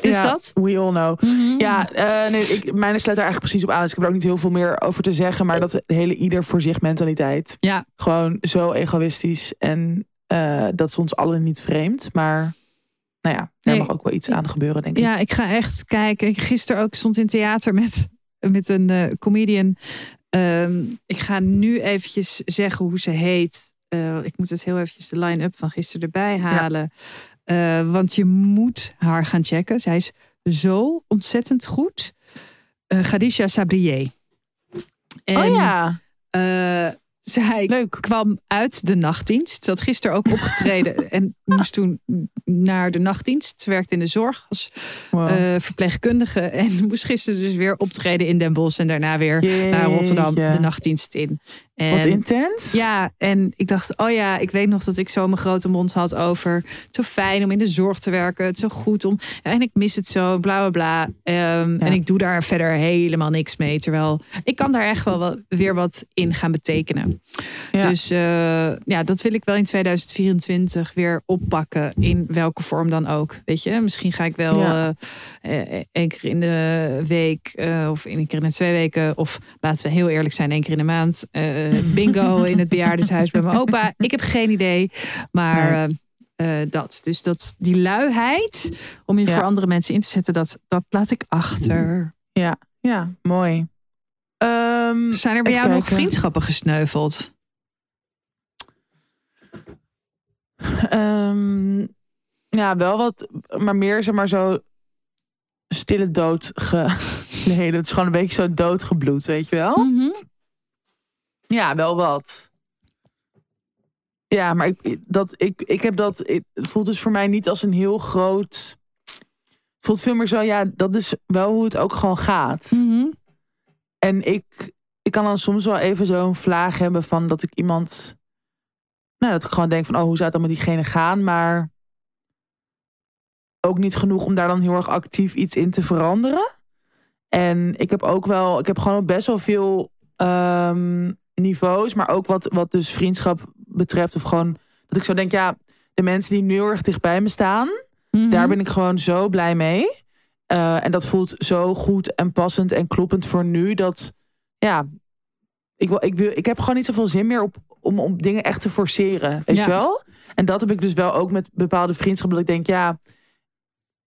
Dus Ja, dat. We all know. Mhm. Ja, eh, nee, ik, mijn sluit daar eigenlijk precies op aan. Dus ik heb er ook niet heel veel meer over te zeggen. Maar dat hele ieder voor zich mentaliteit. Ja. Gewoon zo egoïstisch. En eh, dat is ons allen niet vreemd. Maar nou ja, daar Nee. mag ook wel iets aan gebeuren, denk ik. Ja, ik ga echt kijken. Ik gisteren ook stond in theater met, met een eh, comedian. Ehm, ik ga nu eventjes zeggen hoe ze heet. Eh, ik moet het heel eventjes de line-up van gisteren erbij halen. Eh, want je moet haar gaan checken. Zij is zo ontzettend goed. Eh Khadija Sabrier. En, oh ja, eh, zij leuk. kwam uit de nachtdienst. Ze had gisteren ook opgetreden en moest toen naar de nachtdienst. Ze werkte in de zorg als Wow. eh, verpleegkundige. En moest gisteren dus weer optreden in Den Bosch. En daarna weer naar Rotterdam de nachtdienst in. En, Wat intens. Ja, en ik dacht, oh ja, ik weet nog dat ik zo mijn grote mond had over. het Zo fijn om in de zorg te werken. Het is zo goed om. en ik mis het zo, bla bla bla. Ehm, En ik doe daar verder helemaal niks mee. Terwijl ik kan daar echt wel wat, weer wat in gaan betekenen. Ja. Dus eh, ja, dat wil ik wel in 2024 weer oppakken. In welke vorm dan ook. Weet je, misschien ga ik wel Ja. eh, eh, één keer in de week. eh, of één keer in de twee weken. Of laten we heel eerlijk zijn, één keer in de maand. bingo in het bejaardenhuis bij mijn opa. Ik heb geen idee. Maar dat. Dus dat, die luiheid om je Ja. voor andere mensen in te zetten. Dat, dat laat ik achter. Ja, mooi. Ehm, Zijn er bij jou nog vriendschappen gesneuveld? Ehm, ja, wel wat, maar meer zeg maar zo stille dood. Ge... Nee, dat is gewoon een beetje zo doodgebloed, weet je wel? Mhm. Ja, wel wat. Ja, maar ik, dat, ik, ik heb dat. Het voelt dus voor mij niet als een heel groot. Het voelt veel meer zo, ja, dat is wel hoe het ook gewoon gaat. Mhm. En ik, ik kan dan soms wel even zo'n vlaag hebben van dat ik iemand. Nou, dat ik gewoon denk van, oh, hoe zou het dan met diegene gaan? Maar ook niet genoeg om daar dan heel erg actief iets in te veranderen. En ik heb ook wel, ik heb gewoon best wel veel ehm, niveaus, maar ook wat, wat dus vriendschap betreft. Of gewoon dat ik zo denk, ja, de mensen die nu heel erg dichtbij me staan, Mhm. daar ben ik gewoon zo blij mee. Eh, en dat voelt zo goed en passend en kloppend voor nu. Dat ja, ik, wil, ik, wil, ik heb gewoon niet zoveel zin meer op, om, om dingen echt te forceren. Weet Ja. je wel? En dat heb ik dus wel ook met bepaalde vriendschappen. Dat ik denk, ja,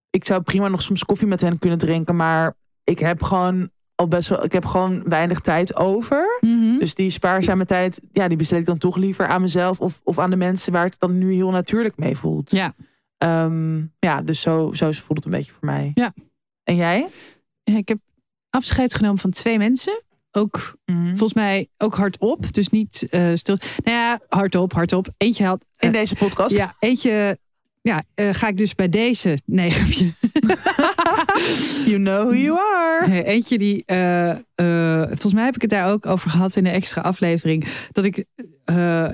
ik zou prima nog soms koffie met hen kunnen drinken. Maar ik heb gewoon al best wel, ik heb gewoon weinig tijd over. Mhm. Dus die spaarzame tijd, ja, die besteed ik dan toch liever aan mezelf of, of aan de mensen waar het dan nu heel natuurlijk mee voelt. Ja. Ehm, ja, dus zo, zo voelt het een beetje voor mij. Ja. En jij? Ik heb afscheid genomen van twee mensen. Ook Mhm. volgens mij ook hardop. Dus niet eh, stil. Nou ja, hardop, hardop. Eentje had. In eh, deze podcast? ja, eentje. Ja, eh, ga ik dus bij deze. Nee, grapje. You know who you are. Nee, eentje die. eh, eh, volgens mij heb ik het daar ook over gehad in een extra aflevering. Dat ik.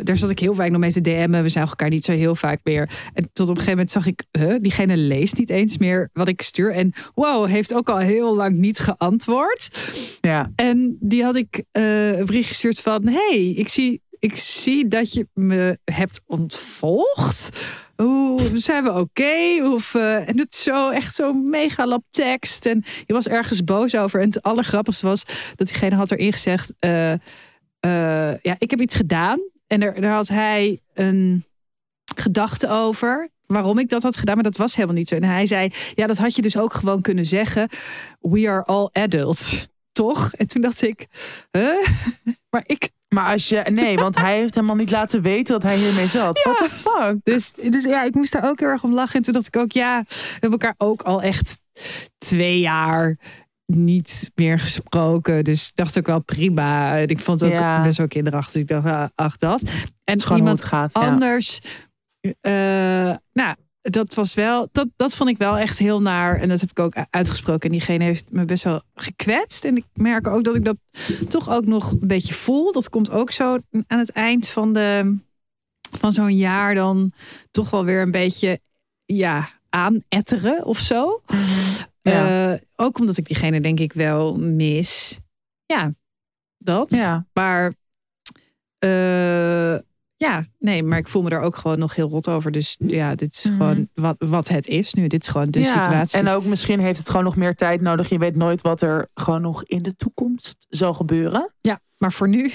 daar zat ik heel vaak nog mee te DM'en. We zagen elkaar niet zo heel vaak meer. En tot op een gegeven moment zag ik. huh, diegene leest niet eens meer wat ik stuur. En wow, heeft ook al heel lang niet geantwoord. Ja. En die had ik een bericht gestuurd van... hey, ik zie, ik zie dat je me hebt ontvolgd. Hoe zijn we oké? Of eh, En het zo echt zo'n mega lap tekst. En je was ergens boos over. En het allergrappigste was dat diegene had erin gezegd... eh, eh, ja, ik heb iets gedaan. En er, daar had hij een gedachte over waarom ik dat had gedaan, maar dat was helemaal niet zo. En hij zei, ja, dat had je dus ook gewoon kunnen zeggen. We are all adults, toch? En toen dacht ik, huh? maar ik, Maar als je. Nee, want hij heeft helemaal niet laten weten dat hij hiermee zat. What the fuck? dus, dus ja, ik moest daar ook heel erg om lachen. En toen dacht ik ook, ja, we hebben elkaar ook al echt twee jaar niet meer gesproken. Dus dacht ook wel prima. En Ik vond het ook Ja. best wel kinderachtig. Ik dacht, ah, ach dat. En iemand gaat. Ja. anders. eh, nou, dat was wel, dat, dat vond ik wel echt heel naar. En dat heb ik ook uitgesproken. En diegene heeft me best wel gekwetst. En ik merk ook dat ik dat toch ook nog een beetje voel. Dat komt ook zo aan het eind van, de, van zo'n jaar dan toch wel weer een beetje ja, aanetteren of zo. Ja. Eh, ook omdat ik diegene denk ik wel mis. Ja, dat. Ja. Maar eh, ja, nee, maar ik voel me er ook gewoon nog heel rot over. Dus ja, dit is Mhm. gewoon wat, wat het is nu. Dit is gewoon de Ja, situatie. En ook misschien heeft het gewoon nog meer tijd nodig. Je weet nooit wat er gewoon nog in de toekomst zal gebeuren. Ja, maar voor nu,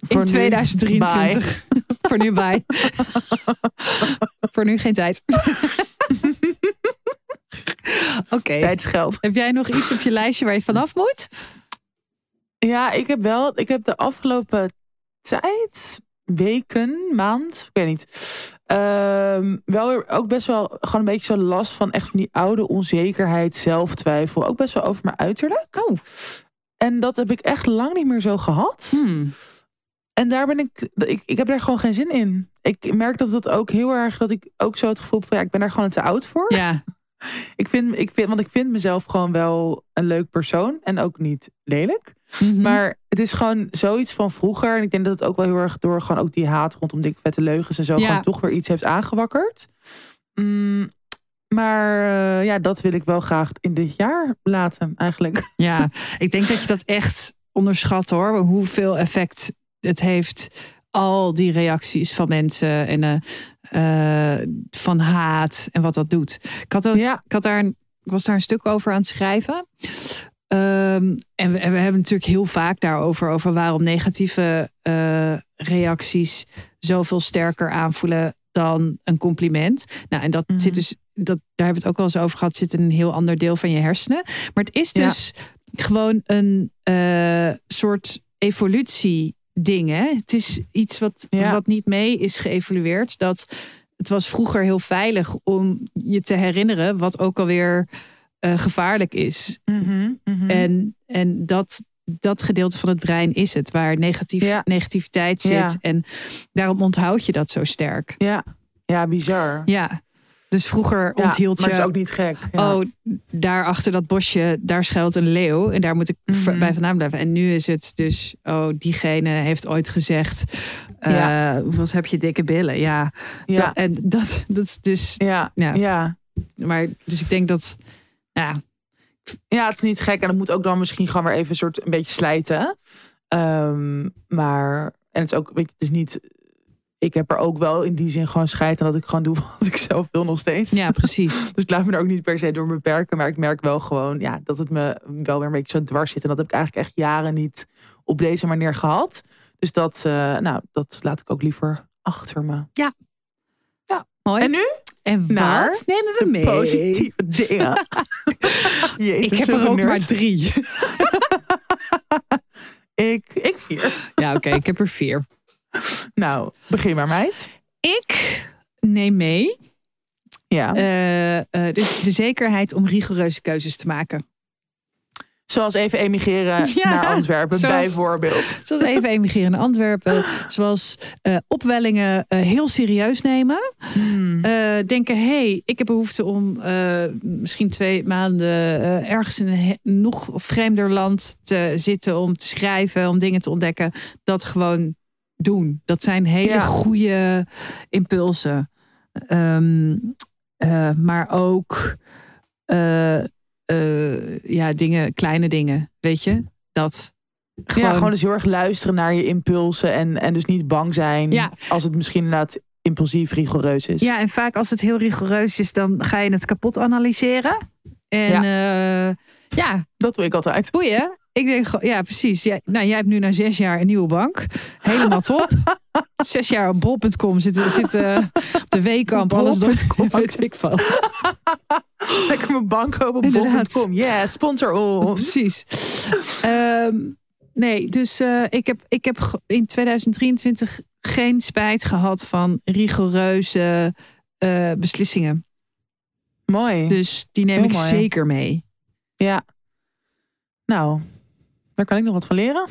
Voor in nu, 2023. voor nu bij. voor nu geen tijd. Oké. Tijdsgeld. Heb jij nog iets op je lijstje waar je vanaf moet? Ja, ik heb wel. Ik heb de afgelopen tijd, weken, maand, ik weet niet. ehm, wel weer ook best wel gewoon een beetje zo last van echt van die oude onzekerheid, zelftwijfel. Ook best wel over mijn uiterlijk. Oh. En dat heb ik echt lang niet meer zo gehad. Hmm. En daar ben ik, ik, ik heb daar gewoon geen zin in. Ik merk dat dat ook heel erg, dat ik ook zo het gevoel heb van ja, ik ben daar gewoon te oud voor. Ja, Ik vind, ik vind, want ik vind mezelf gewoon wel een leuk persoon en ook niet lelijk. Mhm. Maar het is gewoon zoiets van vroeger. En ik denk dat het ook wel heel erg door gewoon ook die haat rondom dikke vette leugens en zo Ja. gewoon toch weer iets heeft aangewakkerd. Mm, maar eh, ja, dat wil ik wel graag in dit jaar laten eigenlijk. Ja, ik denk dat je dat echt onderschat hoor. Hoeveel effect het heeft. Al die reacties van mensen en eh, eh, van haat en wat dat doet. Ik had, ook, Ja, ik had daar een, ik was daar een stuk over aan het schrijven. Ehm, en, we, en we hebben natuurlijk heel vaak daarover, over waarom negatieve eh, reacties zoveel sterker aanvoelen dan een compliment. Nou, en dat Mhm. zit dus, dat, daar hebben we het ook wel eens over gehad, zit in een heel ander deel van je hersenen. Maar het is Ja. dus gewoon een eh, soort evolutie ding. Hè? Het is iets wat, Ja. wat niet mee is geëvolueerd. Dat het was vroeger heel veilig om je te herinneren wat ook alweer eh, gevaarlijk is. Mhm, mhm. En, en dat, dat gedeelte van het brein is het, waar negatief, Ja. negativiteit zit. Ja. En daarom onthoud je dat zo sterk. ja. ja, bizar. Ja. Dus vroeger Ja, onthield maar je. het is ook niet gek. Ja. Oh, daar achter dat bosje, daar schuilt een leeuw. En daar moet ik Mhm. bij vandaan blijven. En nu is het dus, oh, diegene heeft ooit gezegd. eh Ja. Wat heb je dikke billen? Ja. ja. Dat- en dat, dat is dus. ja, Ja. ja. Maar dus ik denk dat. Ja, Ja, het is niet gek. En dat moet ook dan misschien gewoon weer even een soort een beetje slijten. Ehm, maar, en het is ook, weet je, het is niet. Ik heb er ook wel in die zin gewoon scheid aan dat ik gewoon doe wat ik zelf wil nog steeds. ja, precies. Dus ik laat me er ook niet per se door beperken. Maar ik merk wel gewoon ja, dat het me wel weer een beetje zo dwars zit. En dat heb ik eigenlijk echt jaren niet op deze manier gehad. Dus dat, eh, nou, dat laat ik ook liever achter me. Mooi. En nu? En wat nemen we mee? Positieve dingen. Jezus, ik heb er ook nerd. maar drie. Ik, ik vier. Ja, oké, ik heb er vier. Nou, begin maar meid. Ik neem mee Ja. eh, eh, dus de zekerheid om rigoureuze keuzes te maken. Zoals even emigreren Ja, naar Antwerpen, zoals- bijvoorbeeld. Zoals even emigreren naar Antwerpen. Zoals eh, opwellingen eh, heel serieus nemen. Hmm. Eh, denken, hé, hey, ik heb behoefte om misschien twee maanden ergens in een nog vreemder land te zitten. Om te schrijven, om dingen te ontdekken. Dat gewoon doen. Dat zijn hele Ja. goede impulsen. Ehm, eh, maar ook eh, ja, dingen, kleine dingen, weet je? Dat. Ja, gewoon dus heel erg luisteren naar je impulsen. En, en dus niet bang zijn Ja. als het misschien inderdaad impulsief, rigoureus is. Ja, en vaak als het heel rigoureus is, dan ga je het kapot analyseren. En ja, ja Dat doe ik altijd. boeien. Ik denk, ja, precies. Jij, nou, jij hebt nu na zes jaar een nieuwe bank. Helemaal top. zes jaar op bol.com zitten zitten op de weekamp. Alles door. Weet ik wel. Lekker mijn bank open op bol.com. Yeah, sponsor ons. Precies. Ehm, nee, dus eh, ik, heb, ik heb in 2023 geen spijt gehad van rigoureuze eh, beslissingen. Mooi. Dus die neem Heel ik mooi. zeker mee. Ja. Nou, daar kan ik nog wat van leren.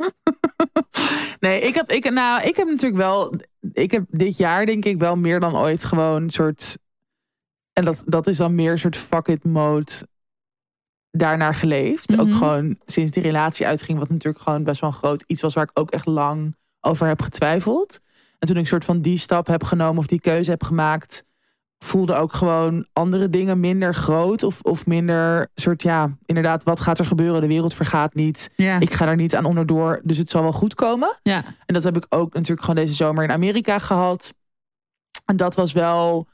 nee, ik heb, ik, nou, ik heb natuurlijk wel. Ik heb dit jaar denk ik wel meer dan ooit gewoon een soort. En dat, dat is dan meer een soort fuck it mode daarnaar geleefd. Ook Mhm. gewoon sinds die relatie uitging, wat natuurlijk gewoon best wel een groot iets was waar ik ook echt lang over heb getwijfeld. En toen ik een soort van die stap heb genomen of die keuze heb gemaakt, voelde ook gewoon andere dingen minder groot. Of, of minder soort, ja, inderdaad, wat gaat er gebeuren? De wereld vergaat niet. Ja. Ik ga er niet aan onderdoor, dus het zal wel goed komen. ja. En dat heb ik ook natuurlijk gewoon deze zomer in Amerika gehad. En dat was wel,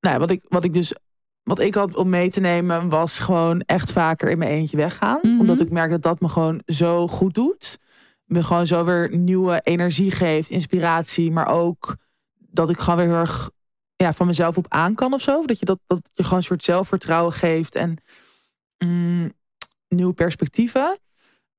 nou ja, wat ik, wat ik dus, wat ik had om mee te nemen, was gewoon echt vaker in mijn eentje weggaan. Mhm. Omdat ik merk dat dat me gewoon zo goed doet. Me gewoon zo weer nieuwe energie geeft, inspiratie, maar ook dat ik gewoon weer heel erg ja, van mezelf op aan kan of zo. Dat je, dat, dat je gewoon een soort zelfvertrouwen geeft en mm, nieuwe perspectieven.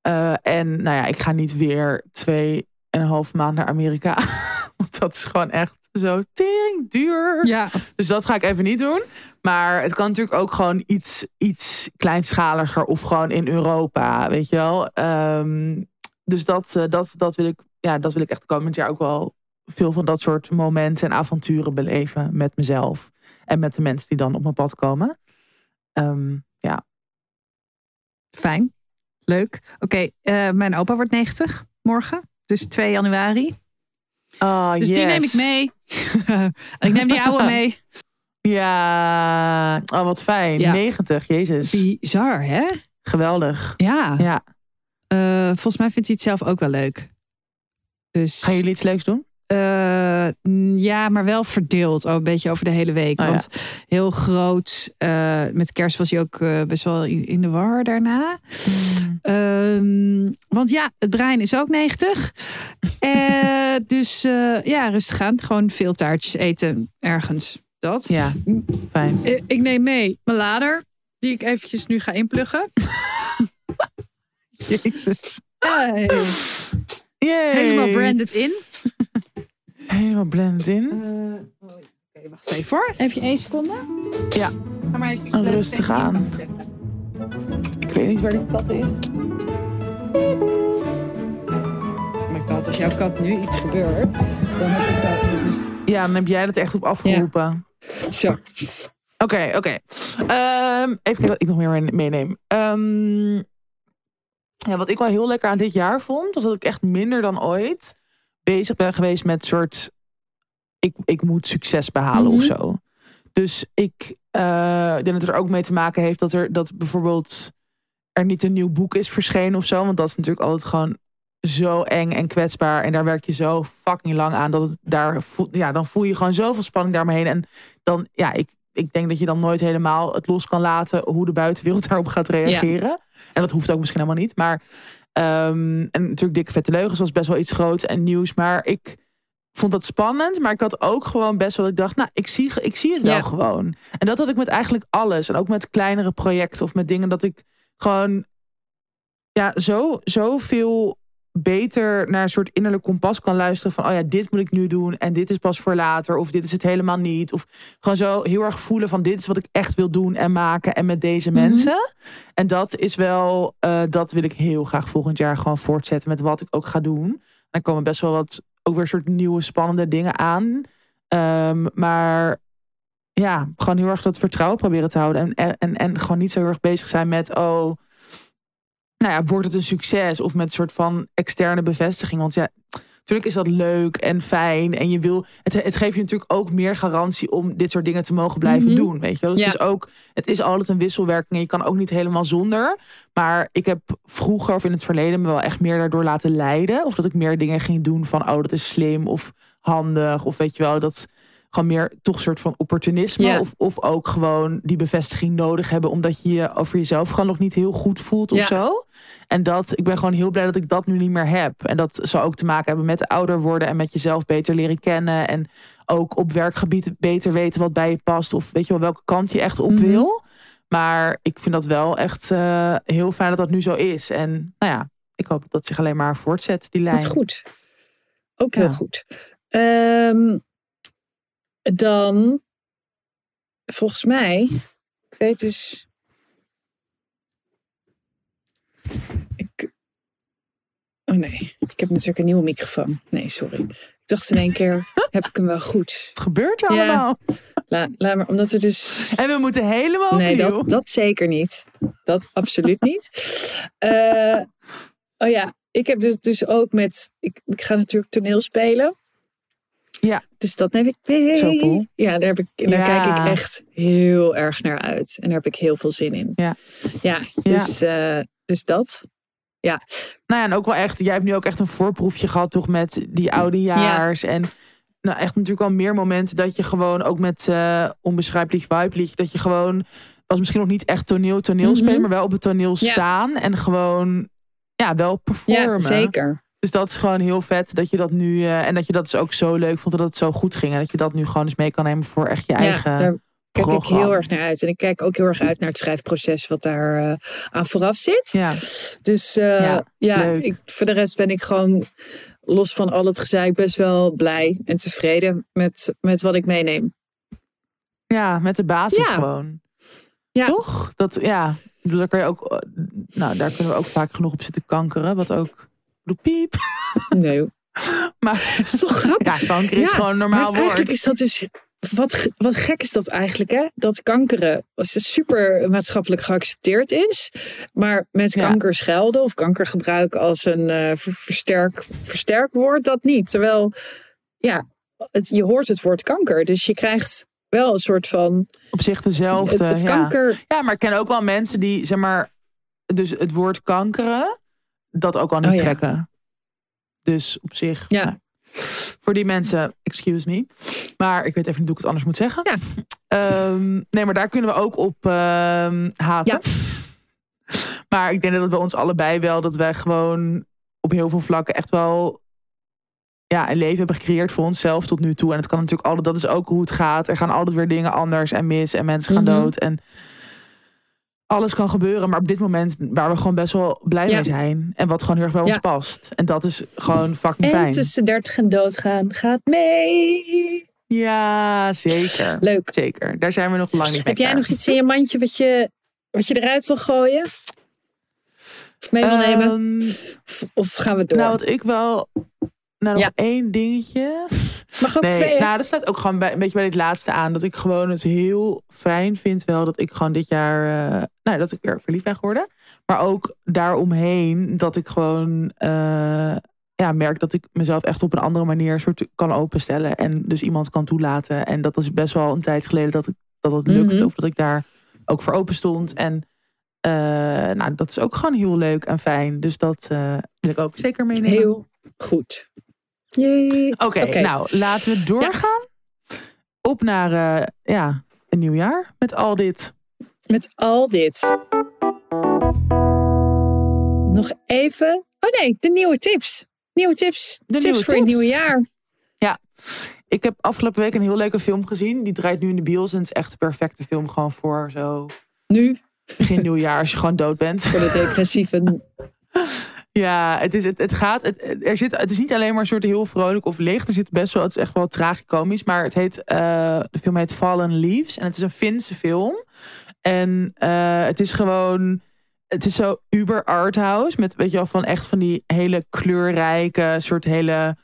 Eh, en nou ja, ik ga niet weer twee en een half maand naar Amerika. Want dat is gewoon echt zo tering duur. Ja. Dus dat ga ik even niet doen. Maar het kan natuurlijk ook gewoon iets, iets kleinschaliger of gewoon in Europa, weet je wel. Ehm, dus dat, eh, dat, dat, wil ik, ja, dat wil ik echt komend jaar ook wel veel van dat soort momenten en avonturen beleven met mezelf. En met de mensen die dan op mijn pad komen. Ehm, ja. Fijn. Leuk. Oké, eh, mijn opa wordt 90 morgen. Dus 2 januari. Oh, Dus die neem ik mee. ik neem die oude mee. Ja, oh, wat fijn. Ja. 90, jezus. Bizar, hè? Geweldig. Ja. Ja. Eh, volgens mij vindt hij het zelf ook wel leuk. Dus, Gaan jullie iets leuks doen? Eh, mm, ja, maar wel verdeeld. Oh, een beetje over de hele week. Oh, ja. Want heel groot. eh, met kerst was hij ook eh, best wel in, in de war daarna. Ehm, want ja, het brein is ook 90. Eh, dus ja, rustig aan. Gewoon veel taartjes eten ergens. Dat. Ja, fijn. Ik neem mee mijn lader. Die ik eventjes nu ga inpluggen. Jezus. Hey. Yay. Helemaal branded in. Helemaal blended in. Eh, Oké, wacht even hoor. Even één seconde. Ja. Ga maar even Rustig aan. Ik weet niet waar die kat is. Mijn kat, als jouw kat nu iets gebeurt, dan heb ik dat dus... Ja, dan heb jij dat echt op afgeroepen. Zo. Oké, oké. Ehm, even kijken wat ik nog meer meeneem. Ehm, ja, wat ik wel heel lekker aan dit jaar vond, was dat ik echt minder dan ooit bezig ben geweest met soort. Ik, ik moet succes behalen of Mhm. zo. Dus ik eh, denk dat het er ook mee te maken heeft dat er dat bijvoorbeeld er niet een nieuw boek is verschenen of zo. Want dat is natuurlijk altijd gewoon zo eng en kwetsbaar. En daar werk je zo fucking lang aan. Dat het daar voel, ja, dan voel je gewoon zoveel spanning daaromheen. En dan, ja, ik, ik denk dat je dan nooit helemaal het los kan laten hoe de buitenwereld daarop gaat reageren. En dat hoeft ook misschien helemaal niet. Maar ehm, en natuurlijk dikke vette leugens was best wel iets groots en nieuws. Maar ik vond dat spannend. Maar ik had ook gewoon best wel. Ik dacht, nou, ik zie, ik zie het wel Ja. gewoon. En dat had ik met eigenlijk alles. En ook met kleinere projecten of met dingen dat ik gewoon ja, zo, zoveel beter naar een soort innerlijk kompas kan luisteren van oh ja, dit moet ik nu doen en dit is pas voor later of dit is het helemaal niet of gewoon zo heel erg voelen van dit is wat ik echt wil doen en maken en met deze Mhm. mensen. En dat is wel, eh, dat wil ik heel graag volgend jaar gewoon voortzetten met wat ik ook ga doen. Dan komen best wel wat ook weer soort nieuwe spannende dingen aan. Ehm, maar ja, gewoon heel erg dat vertrouwen proberen te houden. En, en, en, en gewoon niet zo heel erg bezig zijn met, oh, nou ja, wordt het een succes? Of met een soort van externe bevestiging. Want ja, natuurlijk is dat leuk en fijn. En je wil, het, het geeft je natuurlijk ook meer garantie om dit soort dingen te mogen blijven Mhm. doen. Weet je wel? Dus Ja. het is ook, het is altijd een wisselwerking. En je kan ook niet helemaal zonder. Maar ik heb vroeger of in het verleden me wel echt meer daardoor laten leiden. Of dat ik meer dingen ging doen van, oh, dat is slim of handig. Of weet je wel, dat gewoon meer toch een soort van opportunisme. Of, of ook gewoon die bevestiging nodig hebben. Omdat je je over jezelf gewoon nog niet heel goed voelt of Ja. zo. En dat, ik ben gewoon heel blij dat ik dat nu niet meer heb. En dat zou ook te maken hebben met ouder worden en met jezelf beter leren kennen. En ook op werkgebied beter weten wat bij je past. Of weet je wel welke kant je echt op Mhm. wil. Maar ik vind dat wel echt eh, heel fijn dat dat nu zo is. En nou ja, ik hoop dat zich alleen maar voortzet, die lijn. Dat is goed. Ook heel Ja. goed. Ehm, dan, volgens mij, ik weet dus. Ik, oh nee, ik heb natuurlijk een nieuwe microfoon. Nee, sorry. Ik dacht in één keer, heb ik hem wel goed? Het gebeurt er Ja. allemaal. La, laat maar, omdat we dus En we moeten helemaal Nee, opnieuw. dat, dat zeker niet. Dat absoluut niet. Eh, oh ja, ik heb dus, dus ook met. Ik, ik ga natuurlijk toneel spelen. Ja. Dus dat heb ik. Nee. Zo cool. Ja, daar, heb ik, daar Ja. kijk ik echt heel erg naar uit. En daar heb ik heel veel zin in. Ja. Ja, dus, eh, dus dat. Nou ja, en ook wel echt, jij hebt nu ook echt een voorproefje gehad toch met die oudejaars. En nou echt natuurlijk wel meer momenten dat je gewoon ook met eh onbeschrijpelijk vibe dat je gewoon, was misschien nog niet echt toneel toneel spelen, Mhm. maar wel op het toneel Ja. staan en gewoon, ja, wel performen. Ja, zeker. Dus dat is gewoon heel vet dat je dat nu, eh, en dat je dat dus ook zo leuk vond dat het zo goed ging. En dat je dat nu gewoon eens mee kan nemen voor echt je eigen daar kijk ik heel erg naar uit. En ik kijk ook heel erg uit naar het schrijfproces wat daar eh, aan vooraf zit. Ja, Dus eh, Ja, ik, voor de rest ben ik gewoon los van al het gezeik best wel blij en tevreden met, met wat ik meeneem. ja, met de basis Ja. gewoon. Ja. Toch? Dat, ja, daar kan je ook, nou, daar kunnen we ook vaak genoeg op zitten kankeren. Wat ook, piep. Nee, Maar dat is toch grappig? ja, kanker is Ja, gewoon een normaal Maar eigenlijk woord. is dat dus. Wat, wat gek is dat eigenlijk, hè? Dat kankeren als het super maatschappelijk geaccepteerd is. Maar met Ja. kanker schelden of kanker gebruiken als een eh, ver- versterk, versterkwoord, dat niet. Terwijl, ja, het, je hoort het woord kanker. Dus je krijgt wel een soort van. Op zich dezelfde. Het, het ja. kanker. ja, maar ik ken ook wel mensen die, zeg maar, dus het woord kankeren, dat ook al niet Oh ja. trekken. Dus op zich. Ja. nou, voor die mensen, excuse me. Maar ik weet even niet hoe ik het anders moet zeggen. Ja. Ehm, nee, maar daar kunnen we ook op ehm, haten. Maar ik denk dat het bij ons allebei wel dat wij gewoon op heel veel vlakken echt wel ja, een leven hebben gecreëerd voor onszelf tot nu toe. En het kan natuurlijk altijd, dat is ook hoe het gaat. Er gaan altijd weer dingen anders en mis en mensen gaan Mhm. dood. En alles kan gebeuren. Maar op dit moment waar we gewoon best wel blij Ja. mee zijn. En wat gewoon heel erg bij ons past. En dat is gewoon fucking En fijn. tussen 30 en doodgaan gaat mee. Ja, zeker. Leuk. Zeker. Daar zijn we nog lang niet mee Heb jij nog iets in je mandje wat je, wat je eruit wil gooien? Of mee wil nemen? Ehm, Of, of gaan we door? nou, wat ik wel... Nou, nog Ja. één dingetje. Mag ook Nee, twee. nou, dat staat ook gewoon bij, een beetje bij dit laatste aan. Dat ik gewoon het heel fijn vind wel dat ik gewoon dit jaar... eh, nou, dat ik weer verliefd ben geworden. Maar ook daaromheen dat ik gewoon... eh, ja, merk dat ik mezelf echt op een andere manier soort kan openstellen. En dus iemand kan toelaten. En dat is best wel een tijd geleden dat, ik, dat het lukt. Mhm. Of dat ik daar ook voor open stond. En eh, nou, dat is ook gewoon heel leuk en fijn. Dus dat wil ik ook zeker meenemen. Heel goed. Oké, nou laten we doorgaan. Op naar eh, ja, een nieuw jaar met al dit. Met al dit. Nog even. Oh nee, de nieuwe tips. Nieuwe tips. De tips nieuwe voor het tips. nieuwe jaar. Ik heb afgelopen week een heel leuke film gezien. Die draait nu in de bios en het is echt de perfecte film gewoon voor zo Nu begin nieuwjaar als je gewoon dood bent. voor de depressieve. Ja, het is, het, het gaat. Het, er zit, het is niet alleen maar een soort heel vrolijk of licht. Er zit best wel, het is echt wel tragicomisch. Maar het heet, eh, de film heet Fallen Leaves. En het is een Finse film. En eh, het is gewoon. Het is zo uber arthouse. Met, weet je wel, van echt van die hele kleurrijke, soort hele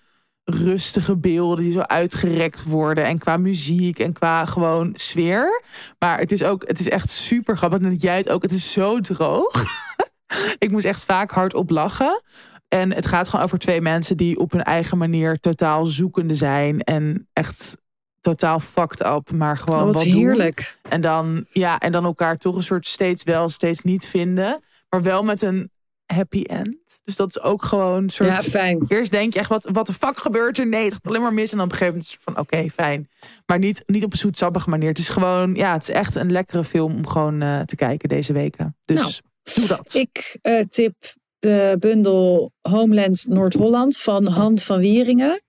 rustige beelden die zo uitgerekt worden. En qua muziek en qua gewoon sfeer. Maar het is ook, het is echt super grappig. En jij het ook, het is zo droog. ik moest echt vaak hard op lachen. En het gaat gewoon over twee mensen die op hun eigen manier totaal zoekende zijn. En echt totaal fucked up. Maar gewoon Oh, wat wat doen. heerlijk. En dan, ja, en dan elkaar toch een soort steeds wel, steeds niet vinden. Maar wel met een happy end. Dus dat is ook gewoon een soort... Ja, fijn. Eerst denk je echt, wat, wat de fuck gebeurt er? Nee, het gaat alleen maar mis. En dan op een gegeven moment is het van, oké, fijn. Maar niet, niet op een zoetsappige manier. Het is gewoon, ja, het is echt een lekkere film om gewoon eh, te kijken deze weken. Dus Nou, doe dat. Ik eh, tip de bundel Homeland Noord-Holland van Han van Wieringen.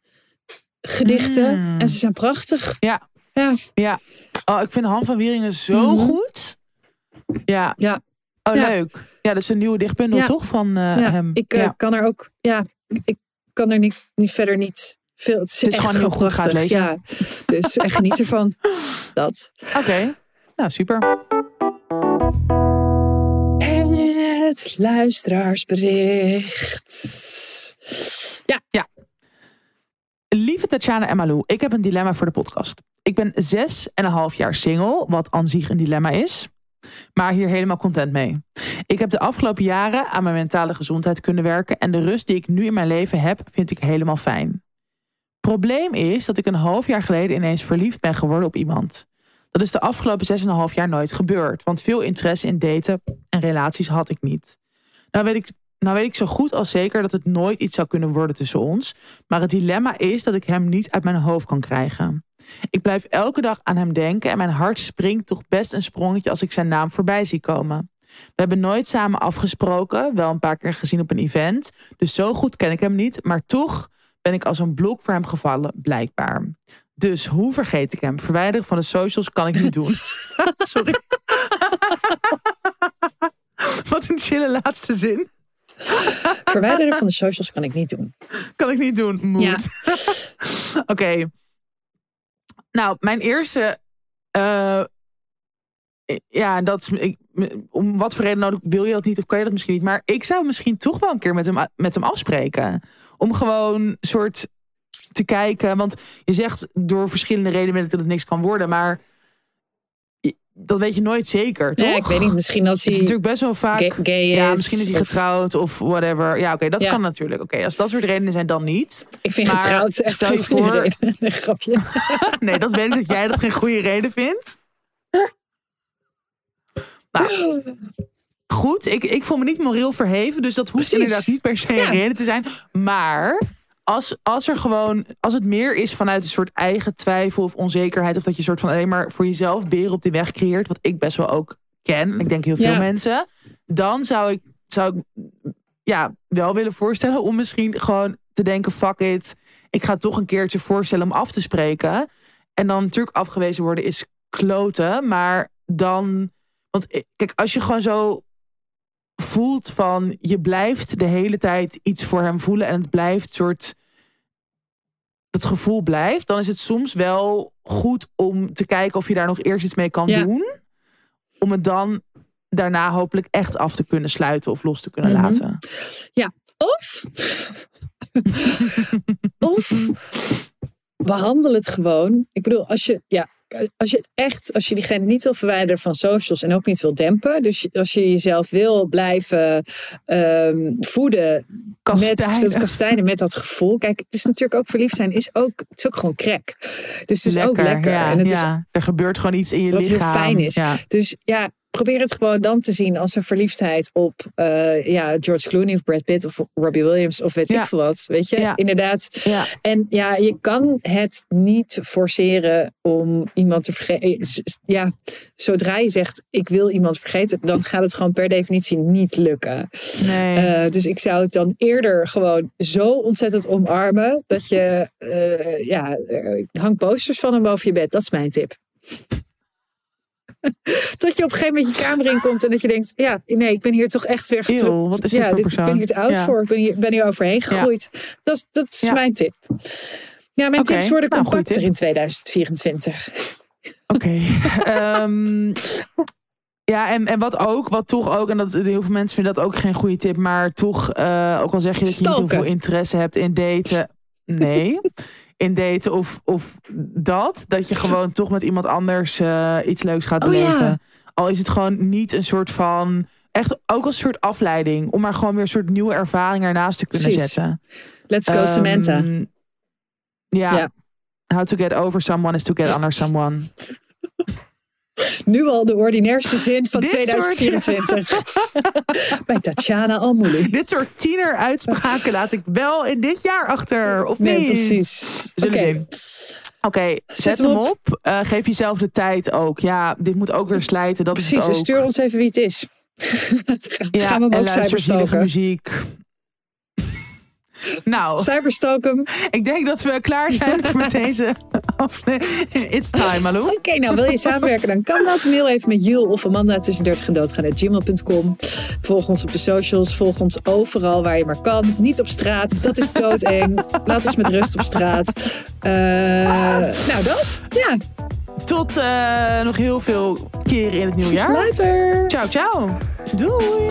Gedichten. Mm. En ze zijn prachtig. Oh, ik vind Han van Wieringen zo Mhm. goed. Ja. Ja. Oh, Ja. leuk. Ja, dat is een nieuwe dichtbundel, Ja. toch? Van eh, ja, hem. ik eh, ja. kan er ook. Ja, ik kan er niet, niet verder niet veel. Het is, Het is echt gewoon heel goed, ga het prachtig. lezen. Ja, dus echt geniet ervan. Dat. Oké. Nou, super. Luisteraarsbericht. Lieve Tatjana en Malou, ik heb een dilemma voor de podcast. Ik ben zes en een half jaar single, wat aan zich een dilemma is. Maar hier helemaal content mee. Ik heb de afgelopen jaren aan mijn mentale gezondheid kunnen werken. En de rust die ik nu in mijn leven heb, vind ik helemaal fijn. Probleem is dat ik een half jaar geleden ineens verliefd ben geworden op iemand. Dat is de afgelopen 6,5 jaar nooit gebeurd. Want veel interesse in daten en relaties had ik niet. Nou weet ik, nou weet ik zo goed als zeker dat het nooit iets zou kunnen worden tussen ons. Maar het dilemma is dat ik hem niet uit mijn hoofd kan krijgen. Ik blijf elke dag aan hem denken en mijn hart springt toch best een sprongetje als ik zijn naam voorbij zie komen. We hebben nooit samen afgesproken, wel een paar keer gezien op een event. Dus zo goed ken ik hem niet, maar toch ben ik als een blok voor hem gevallen, blijkbaar. Dus hoe vergeet ik hem? Verwijderen van de socials kan ik niet doen. Sorry. Wat een chille laatste zin. Verwijderen van de socials kan ik niet doen. Kan ik niet doen. Moet. Ja. Oké. Nou, mijn eerste. eh, ja, dat is. Ik, om wat voor reden nodig wil je dat niet of kan je dat misschien niet. Maar ik zou misschien toch wel een keer met hem, met hem afspreken. Om gewoon soort te kijken. Want je zegt door verschillende redenen dat het niks kan worden. Maar dat weet je nooit zeker, toch? Ja, ik weet niet. Misschien als Het is hij natuurlijk best wel vaak. gay, gay is. ja, misschien is hij of- getrouwd of whatever. Ja, oké, dat Ja. kan natuurlijk. Oké, als dat soort redenen zijn, dan niet. Ik vind Maar getrouwd echt stel je voor-. Nee, grapje. Nee, dat weet ik dat jij dat geen goede reden vindt. Nou, goed, ik, ik voel me niet moreel verheven, dus dat hoeft Precies. inderdaad niet per se een Ja. reden te zijn. Maar als, als er gewoon, als het meer is vanuit een soort eigen twijfel of onzekerheid, of dat je soort van alleen maar voor jezelf beren op die weg creëert, wat ik best wel ook ken, en ik denk heel veel Ja. mensen, dan zou ik, zou ik ja, wel willen voorstellen om misschien gewoon te denken: fuck it, ik ga toch een keertje voorstellen om af te spreken. En dan natuurlijk afgewezen worden is kloten, maar dan, want ik- kijk, als je gewoon zo voelt van je blijft de hele tijd iets voor hem voelen en het blijft soort dat gevoel blijft, dan is het soms wel goed om te kijken of je daar nog eerst iets mee kan Ja. doen, om het dan daarna hopelijk echt af te kunnen sluiten of los te kunnen Mhm. laten. Of, of behandel het gewoon. Ik bedoel, als je, ja, als je echt, als je diegene niet wil verwijderen van socials en ook niet wil dempen. Dus als je jezelf wil blijven ehm, voeden Kastijden. met het kastijden, met dat gevoel. Kijk, het is natuurlijk ook verliefd zijn, is ook, het is ook gewoon crack. Dus het is ook lekker. Ja, en het is er gebeurt gewoon iets in je wat heel lichaam. fijn is. Ja. Dus ja, probeer het gewoon dan te zien als een verliefdheid op eh, ja, George Clooney of Brad Pitt of Robbie Williams of weet Ja. ik veel wat. Weet je, Ja. inderdaad. Ja. En ja, je kan het niet forceren om iemand te vergeten. Ja, zodra je zegt ik wil iemand vergeten, dan gaat het gewoon per definitie niet lukken. Nee. Eh, dus ik zou het dan eerder gewoon zo ontzettend omarmen dat je, eh, ja, eh, hang posters van hem boven je bed. Dat is mijn tip. Tot je op een gegeven moment je kamer inkomt en dat je denkt, ja, nee, ik ben hier toch echt weer Eeuw, getro- wat is dit ja, voor dit- persoon? Ik ben hier te oud Ja. voor, ik ben hier, ben hier overheen gegroeid. Dat, is- dat is mijn tip. Ja, mijn tips worden nou, compacter tip. in 2024. Oké. Ehm, ja, en, en wat ook, wat toch ook, en dat heel veel mensen vinden dat ook geen goede tip, maar toch, eh, ook al zeg je dat je niet heel veel interesse hebt in daten. Nee. in daten of, of dat, dat je gewoon toch met iemand anders eh, iets leuks gaat Oh, ja. beleven. Al is het gewoon niet een soort van, echt ook als een soort afleiding, om maar gewoon weer een soort nieuwe ervaring ernaast te kunnen Precies. zetten. Let's go, Samantha. Ehm, ja. Ja. How to get over someone is to get under someone. Nu al de ordinairste zin van Dit soort- 2024. Bij Tatjana Almouli. Dit soort tiener uitspraken laat ik wel in dit jaar achter. Of Nee, niet? precies. Zullen Oké. zien. Oké, zet hem op. op. Eh, geef jezelf de tijd ook. Ja, dit moet ook weer slijten. Dat Precies, is en het ook. stuur ons even wie het is. ja, Gaan we hem en ook luister zielige cyberstalken? muziek. Nou, Cyberstalk hem. ik denk dat we klaar zijn voor deze aflevering. It's time, Malou. Oké, nou wil je samenwerken, dan kan dat. Mail even met Jul of Amanda tussen 30 en doodgaan gmail.com. Volg ons op de socials. Volg ons overal waar je maar kan. Niet op straat, dat is doodeng. Laat ons met rust op straat. Eh, nou, dat. Ja, Tot eh, nog heel veel keren in het nieuwe jaar. later. Ciao, ciao. Doei.